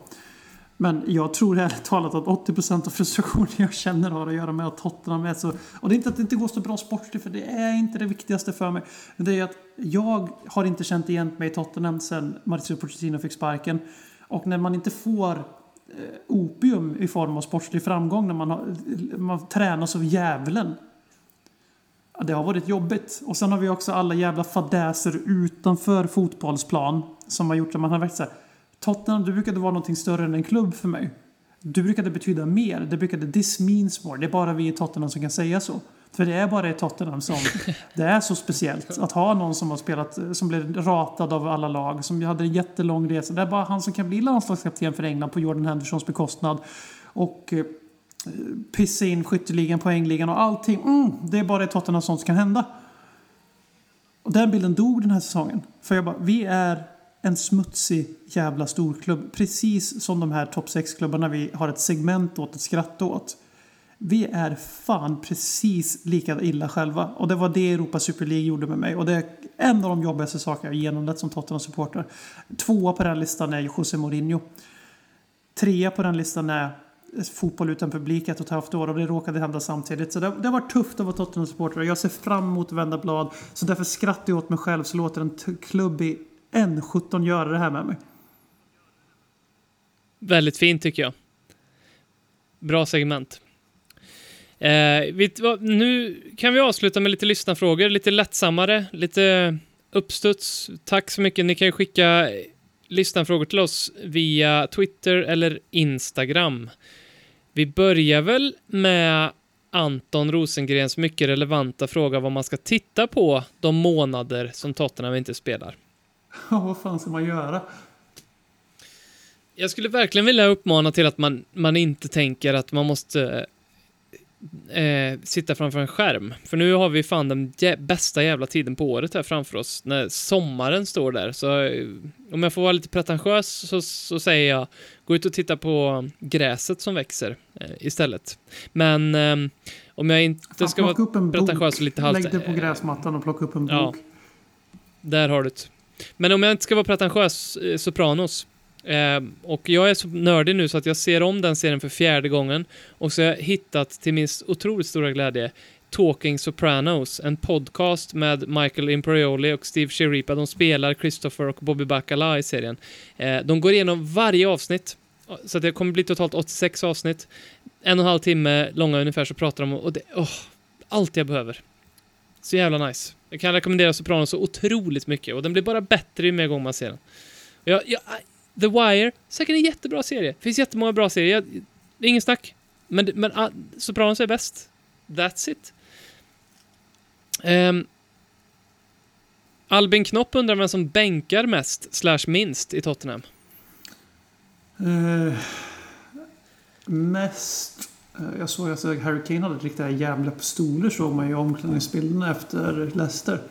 Men jag tror ärligt talat att 80% av frustrationen jag känner har att göra med att Tottenham är så... Och det är inte att det inte går så bra sportligt, för det är inte det viktigaste för mig. Det är att jag har inte känt igen mig i Tottenham sedan Mauricio Pochettino fick sparken. Och när man inte får eh, opium i form av sportslig framgång när man, har, man tränas av djävulen. Det har varit jobbigt. Och sen har vi också alla jävla fadäser utanför fotbollsplan som har gjort att man har varit så här, Tottenham, du brukade vara någonting större än en klubb för mig. Du brukade betyda mer. Det brukade this means more. Det är bara vi i Tottenham som kan säga så. För det är bara i Tottenham som det är så speciellt att ha någon som har spelat, som blev ratad av alla lag, som hade en jättelång resa. Det är bara han som kan bli landslagskapten för England på Jordan Hendersons bekostnad. Och eh, pissa in skytteligan, poängligan och allting. Mm, det är bara i Tottenham som kan hända. Och den bilden dog den här säsongen. För jag bara, vi är en smutsig jävla storklubb. Precis som de här topp 6-klubbarna vi har ett segment åt, ett skratt åt. Vi är fan precis lika illa själva. Och det var det Europa Super League gjorde med mig. Och det är en av de jobbigaste saker jag genomlett som Tottenham-supporter. Tvåa på den listan är José Mourinho. Trea på den listan är fotboll utan publik ett och ett halvt år och det råkade hända samtidigt. Så det, det har varit tufft att vara Tottenham-supporter jag ser fram emot att vända blad. Så därför skrattar jag åt mig själv så låter en klubb i än 17 göra det här med mig. Väldigt fint tycker jag. Bra segment. Eh, vi, nu kan vi avsluta med lite lyssnarfrågor, lite lättsammare, lite uppstuds. Tack så mycket. Ni kan ju skicka lyssnarfrågor till oss via Twitter eller Instagram. Vi börjar väl med Anton Rosengrens mycket relevanta fråga vad man ska titta på de månader som Tottenham inte spelar. Ja, vad fan ska man göra? Jag skulle verkligen vilja uppmana till att man, man inte tänker att man måste eh, sitta framför en skärm. För nu har vi fan den jä- bästa jävla tiden på året här framför oss, när sommaren står där. Så eh, om jag får vara lite pretentiös så, så säger jag, gå ut och titta på gräset som växer eh, istället. Men eh, om jag inte Fan, ska vara pretentiös och lite halvt... Lägg det på gräsmattan och plocka upp en Ja. bok. Där har du det. Men om jag inte ska vara pretentiös, eh, Sopranos. Eh, och jag är så nördig nu så att jag ser om den serien för fjärde gången. Och så har jag hittat till min otroligt stora glädje Talking Sopranos, en podcast med Michael Imperioli och Steve Sheripa. De spelar Christopher och Bobby Bacala i serien. Eh, de går igenom varje avsnitt. Så att det kommer bli totalt 86 avsnitt. En och en halv timme långa ungefär så pratar de om, och det, oh, allt jag behöver. Så jävla nice. Jag kan rekommendera Sopranos så otroligt mycket och den blir bara bättre ju mer gånger man ser den. Jag, jag, The Wire, säkert en jättebra serie. Det finns jättemånga bra serier. Jag, det är ingen snack. Men, men uh, Sopranos är bäst. That's it. Um, Albin Knopp undrar vem som bänkar mest, slash minst, i Tottenham. Uh, mest eh, jag såg att Harry Kane hade riktiga jävla pistoler såg man ju i omklädningsbilderna efter Leicester.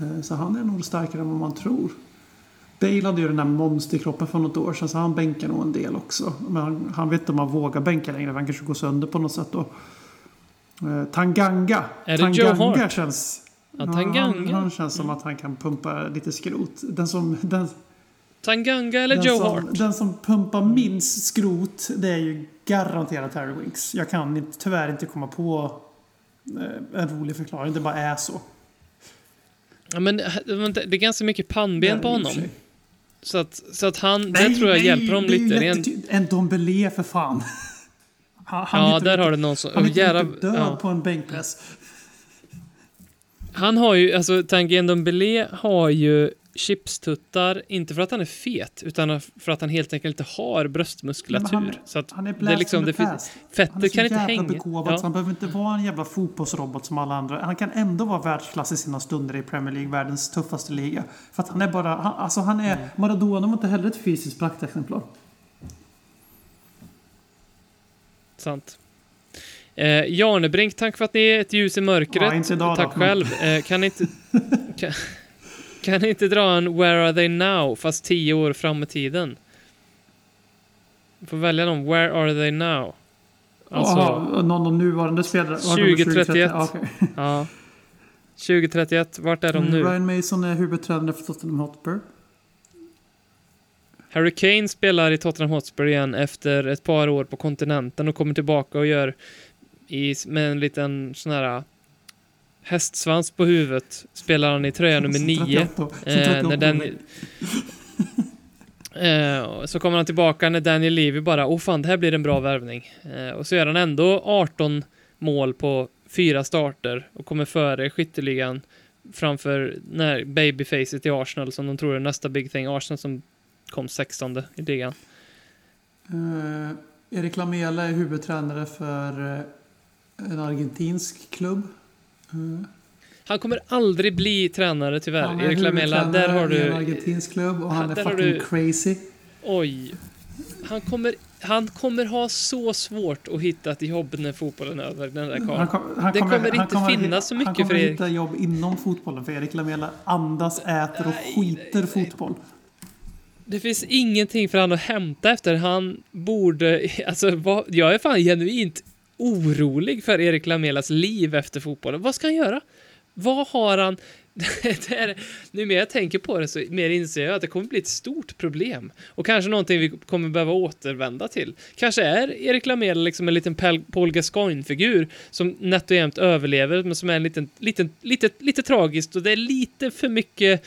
Eh, så han är nog starkare än vad man tror. Bale hade ju den där monsterkroppen för något år sedan så han bänkar nog en del också. Men han, han vet inte om han vågar bänka längre. Han kanske går sönder på något sätt då. Eh, Tanganga. Är det Joe Tanganga Hart? känns... Ja, Tanganga. Han, han känns som att han kan pumpa lite skrot. Den som, den, Tanganga eller den Joe som, Hart? Den som pumpar minst skrot, det är ju garanterat Harry Winks. Jag kan inte, tyvärr inte komma på eh, en rolig förklaring. Det bara är så. Ja, men eh, det är ganska mycket pannben på honom. Så att, så att han, det tror jag hjälper dem det är lite. Det är en, En Dombele för fan. Han, han ja, där inte- har du någon som... Han är jävla, inte död ja. på en bänkpress. Han har ju, alltså Tanguy Ndombele har ju chipstuttar, inte för att han är fet, utan för att han helt enkelt inte har bröstmuskulatur. Han så att Han är det blast är liksom, det finns, past. Han är fettet så kan inte hänga. begåvad så Ja. han behöver inte vara en jävla fotbollsrobot som alla andra. Han kan ändå vara världsklass i sina stunder i Premier League, världens tuffaste liga. För att han är bara, han, alltså han är, Mm. Maradona var inte heller ett fysiskt praktexemplar. Sant. Eh, Jarnebrink, tack för att ni är ett ljus i mörkret. Ja, idag tack men- själv. Eh, kan inte... kan, kan ni inte dra en Where are they now, fast tio år fram i tiden? Du får välja någon. Where are they now? Alltså, Jaha, någon av nuvarande spelare? Var det nummer 2031. Ja, okej. ja. 2031, vart är de nu? Ryan Mason är huvudtränare för Tottenham Hotspur. Harry Kane spelar i Tottenham Hotspur igen efter ett par år på kontinenten och kommer tillbaka och gör i, med en liten sån här hästsvans på huvudet spelar han i tröja nummer Som 9. 38 som Eh, 38 när den, eh, så kommer han tillbaka när Daniel Levy bara, åh fan, det här blir en bra värvning. Eh, och så gör han ändå 18 mål på fyra starter och kommer före skytteligan framför när babyfacet i Arsenal som de tror är nästa big thing. Arsenal som kom 16 i ligan. Eh, Erik Lamela är huvudtränare för eh, en argentinsk klubb. Han kommer aldrig bli tränare tyvärr. han är Erik Lamela, där har i en du... argentinsk klubb och Han- han är fucking du- crazy. Oj. Han kommer, han kommer ha så svårt att hitta ett jobb när fotbollen är över, den där Han kom- han Det kommer han inte finnas så mycket Han kommer för Erik. hitta jobb inom fotbollen för Erik Lamela andas, äter och skiter fotboll. Det finns ingenting för han att hämta efter. Han borde... Alltså, vad, jag är fan genuint orolig för Erik Lamelas liv efter fotbollen. Vad ska han göra? Vad har han... det är, nu mer jag tänker på det så mer inser jag att det kommer bli ett stort problem. Och kanske någonting vi kommer behöva återvända till. Kanske är Erik Lamela liksom en liten Paul Gascoigne-figur som nätt och jämnt överlever, men som är en liten, liten, lite, lite tragiskt och det är lite för mycket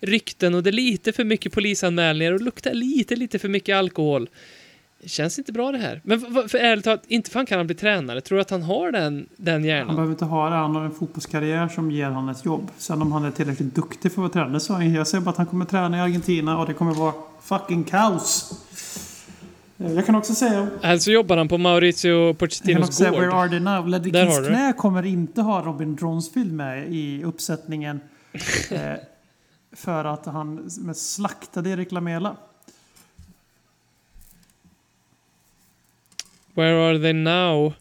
rykten och det är lite för mycket polisanmälningar och luktar lite, lite för mycket alkohol. Känns inte bra det här. Men v- för ärligt talat, inte fan kan han bli tränare. Tror du att han har den, den Han hjärnan? behöver inte ha det. Han har en fotbollskarriär som ger honom ett jobb. Sen om han är tillräckligt duktig för att vara tränare så jag säger bara att han kommer träna i Argentina och det kommer vara fucking kaos. Eh, Jag kan också säga Alltså jobbar han på också Pochettinos gård. Where Are They Now? Du knä kommer inte ha Robin Dronsfield med i uppsättningen. eh, för att han slaktade Erik Lamela. Where are they now?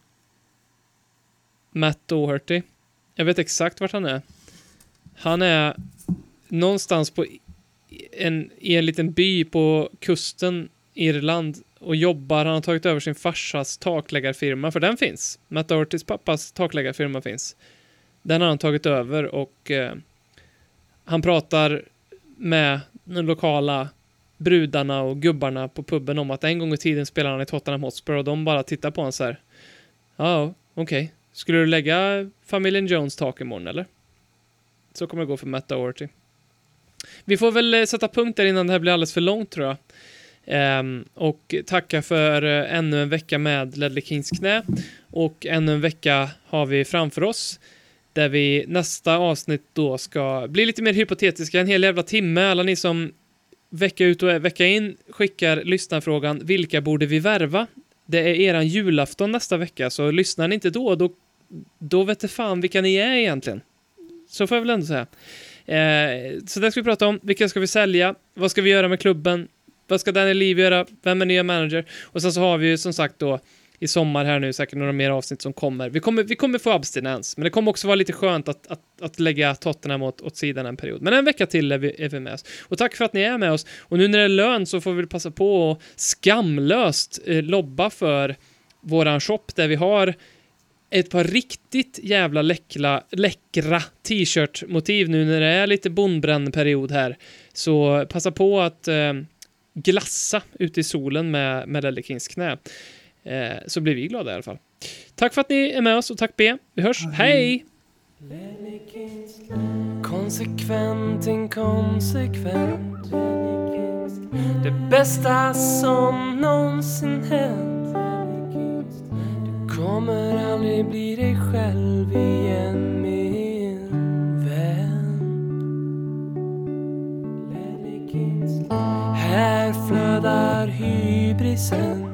Matt Doherty. Jag vet exakt vart han är. Han är någonstans på i- en, i en liten by på kusten Irland och jobbar. Han har tagit över sin farsas takläggarfirma, för den finns. Matt Dohertys pappas takläggarfirma finns. Den har han tagit över och eh, han pratar med den lokala brudarna och gubbarna på puben om att en gång i tiden spelade han i Tottenham Hotspur och de bara tittar på honom så här. Ja, okej. Skulle du lägga familjen Jones tak imorgon eller? Så kommer det gå för Matt Doherty. Vi får väl eh, sätta punkt där innan det här blir alldeles för långt tror jag. Um, och tacka för uh, ännu en vecka med Ledley Kings knä. Och ännu en vecka har vi framför oss. Där vi nästa avsnitt då ska bli lite mer hypotetiska, en hel jävla timme. Alla ni som vecka ut och vecka in skickar lyssnarfrågan vilka borde vi värva? Det är eran julafton nästa vecka, så lyssnar ni inte då, då, då vet det fan vilka ni är egentligen. Så får jag väl ändå säga. Eh, så det ska vi prata om. Vilka ska vi sälja? Vad ska vi göra med klubben? Vad ska Daniel Liv göra? Vem är nya manager? Och sen så har vi ju som sagt då i sommar här nu säkert några mer avsnitt som kommer. Vi kommer, vi kommer få abstinens, men det kommer också vara lite skönt att, att, att lägga Tottenham åt, åt sidan en period. Men en vecka till är vi, är vi med oss. Och tack för att ni är med oss. Och nu när det är lön så får vi passa på att skamlöst eh, lobba för våran shop där vi har ett par riktigt jävla läckra, läckra t-shirt-motiv nu när det är lite bondbrännperiod här. Så passa på att eh, glassa ute i solen med, med Lelle Kings knä. Eh, så blir vi glada i alla fall. Tack för att ni är med oss och tack B. Vi hörs. Hej! Konsekvent, inkonsekvent Det bästa som någonsin hänt Du kommer aldrig bli dig själv igen min vän Här flödar hybrisen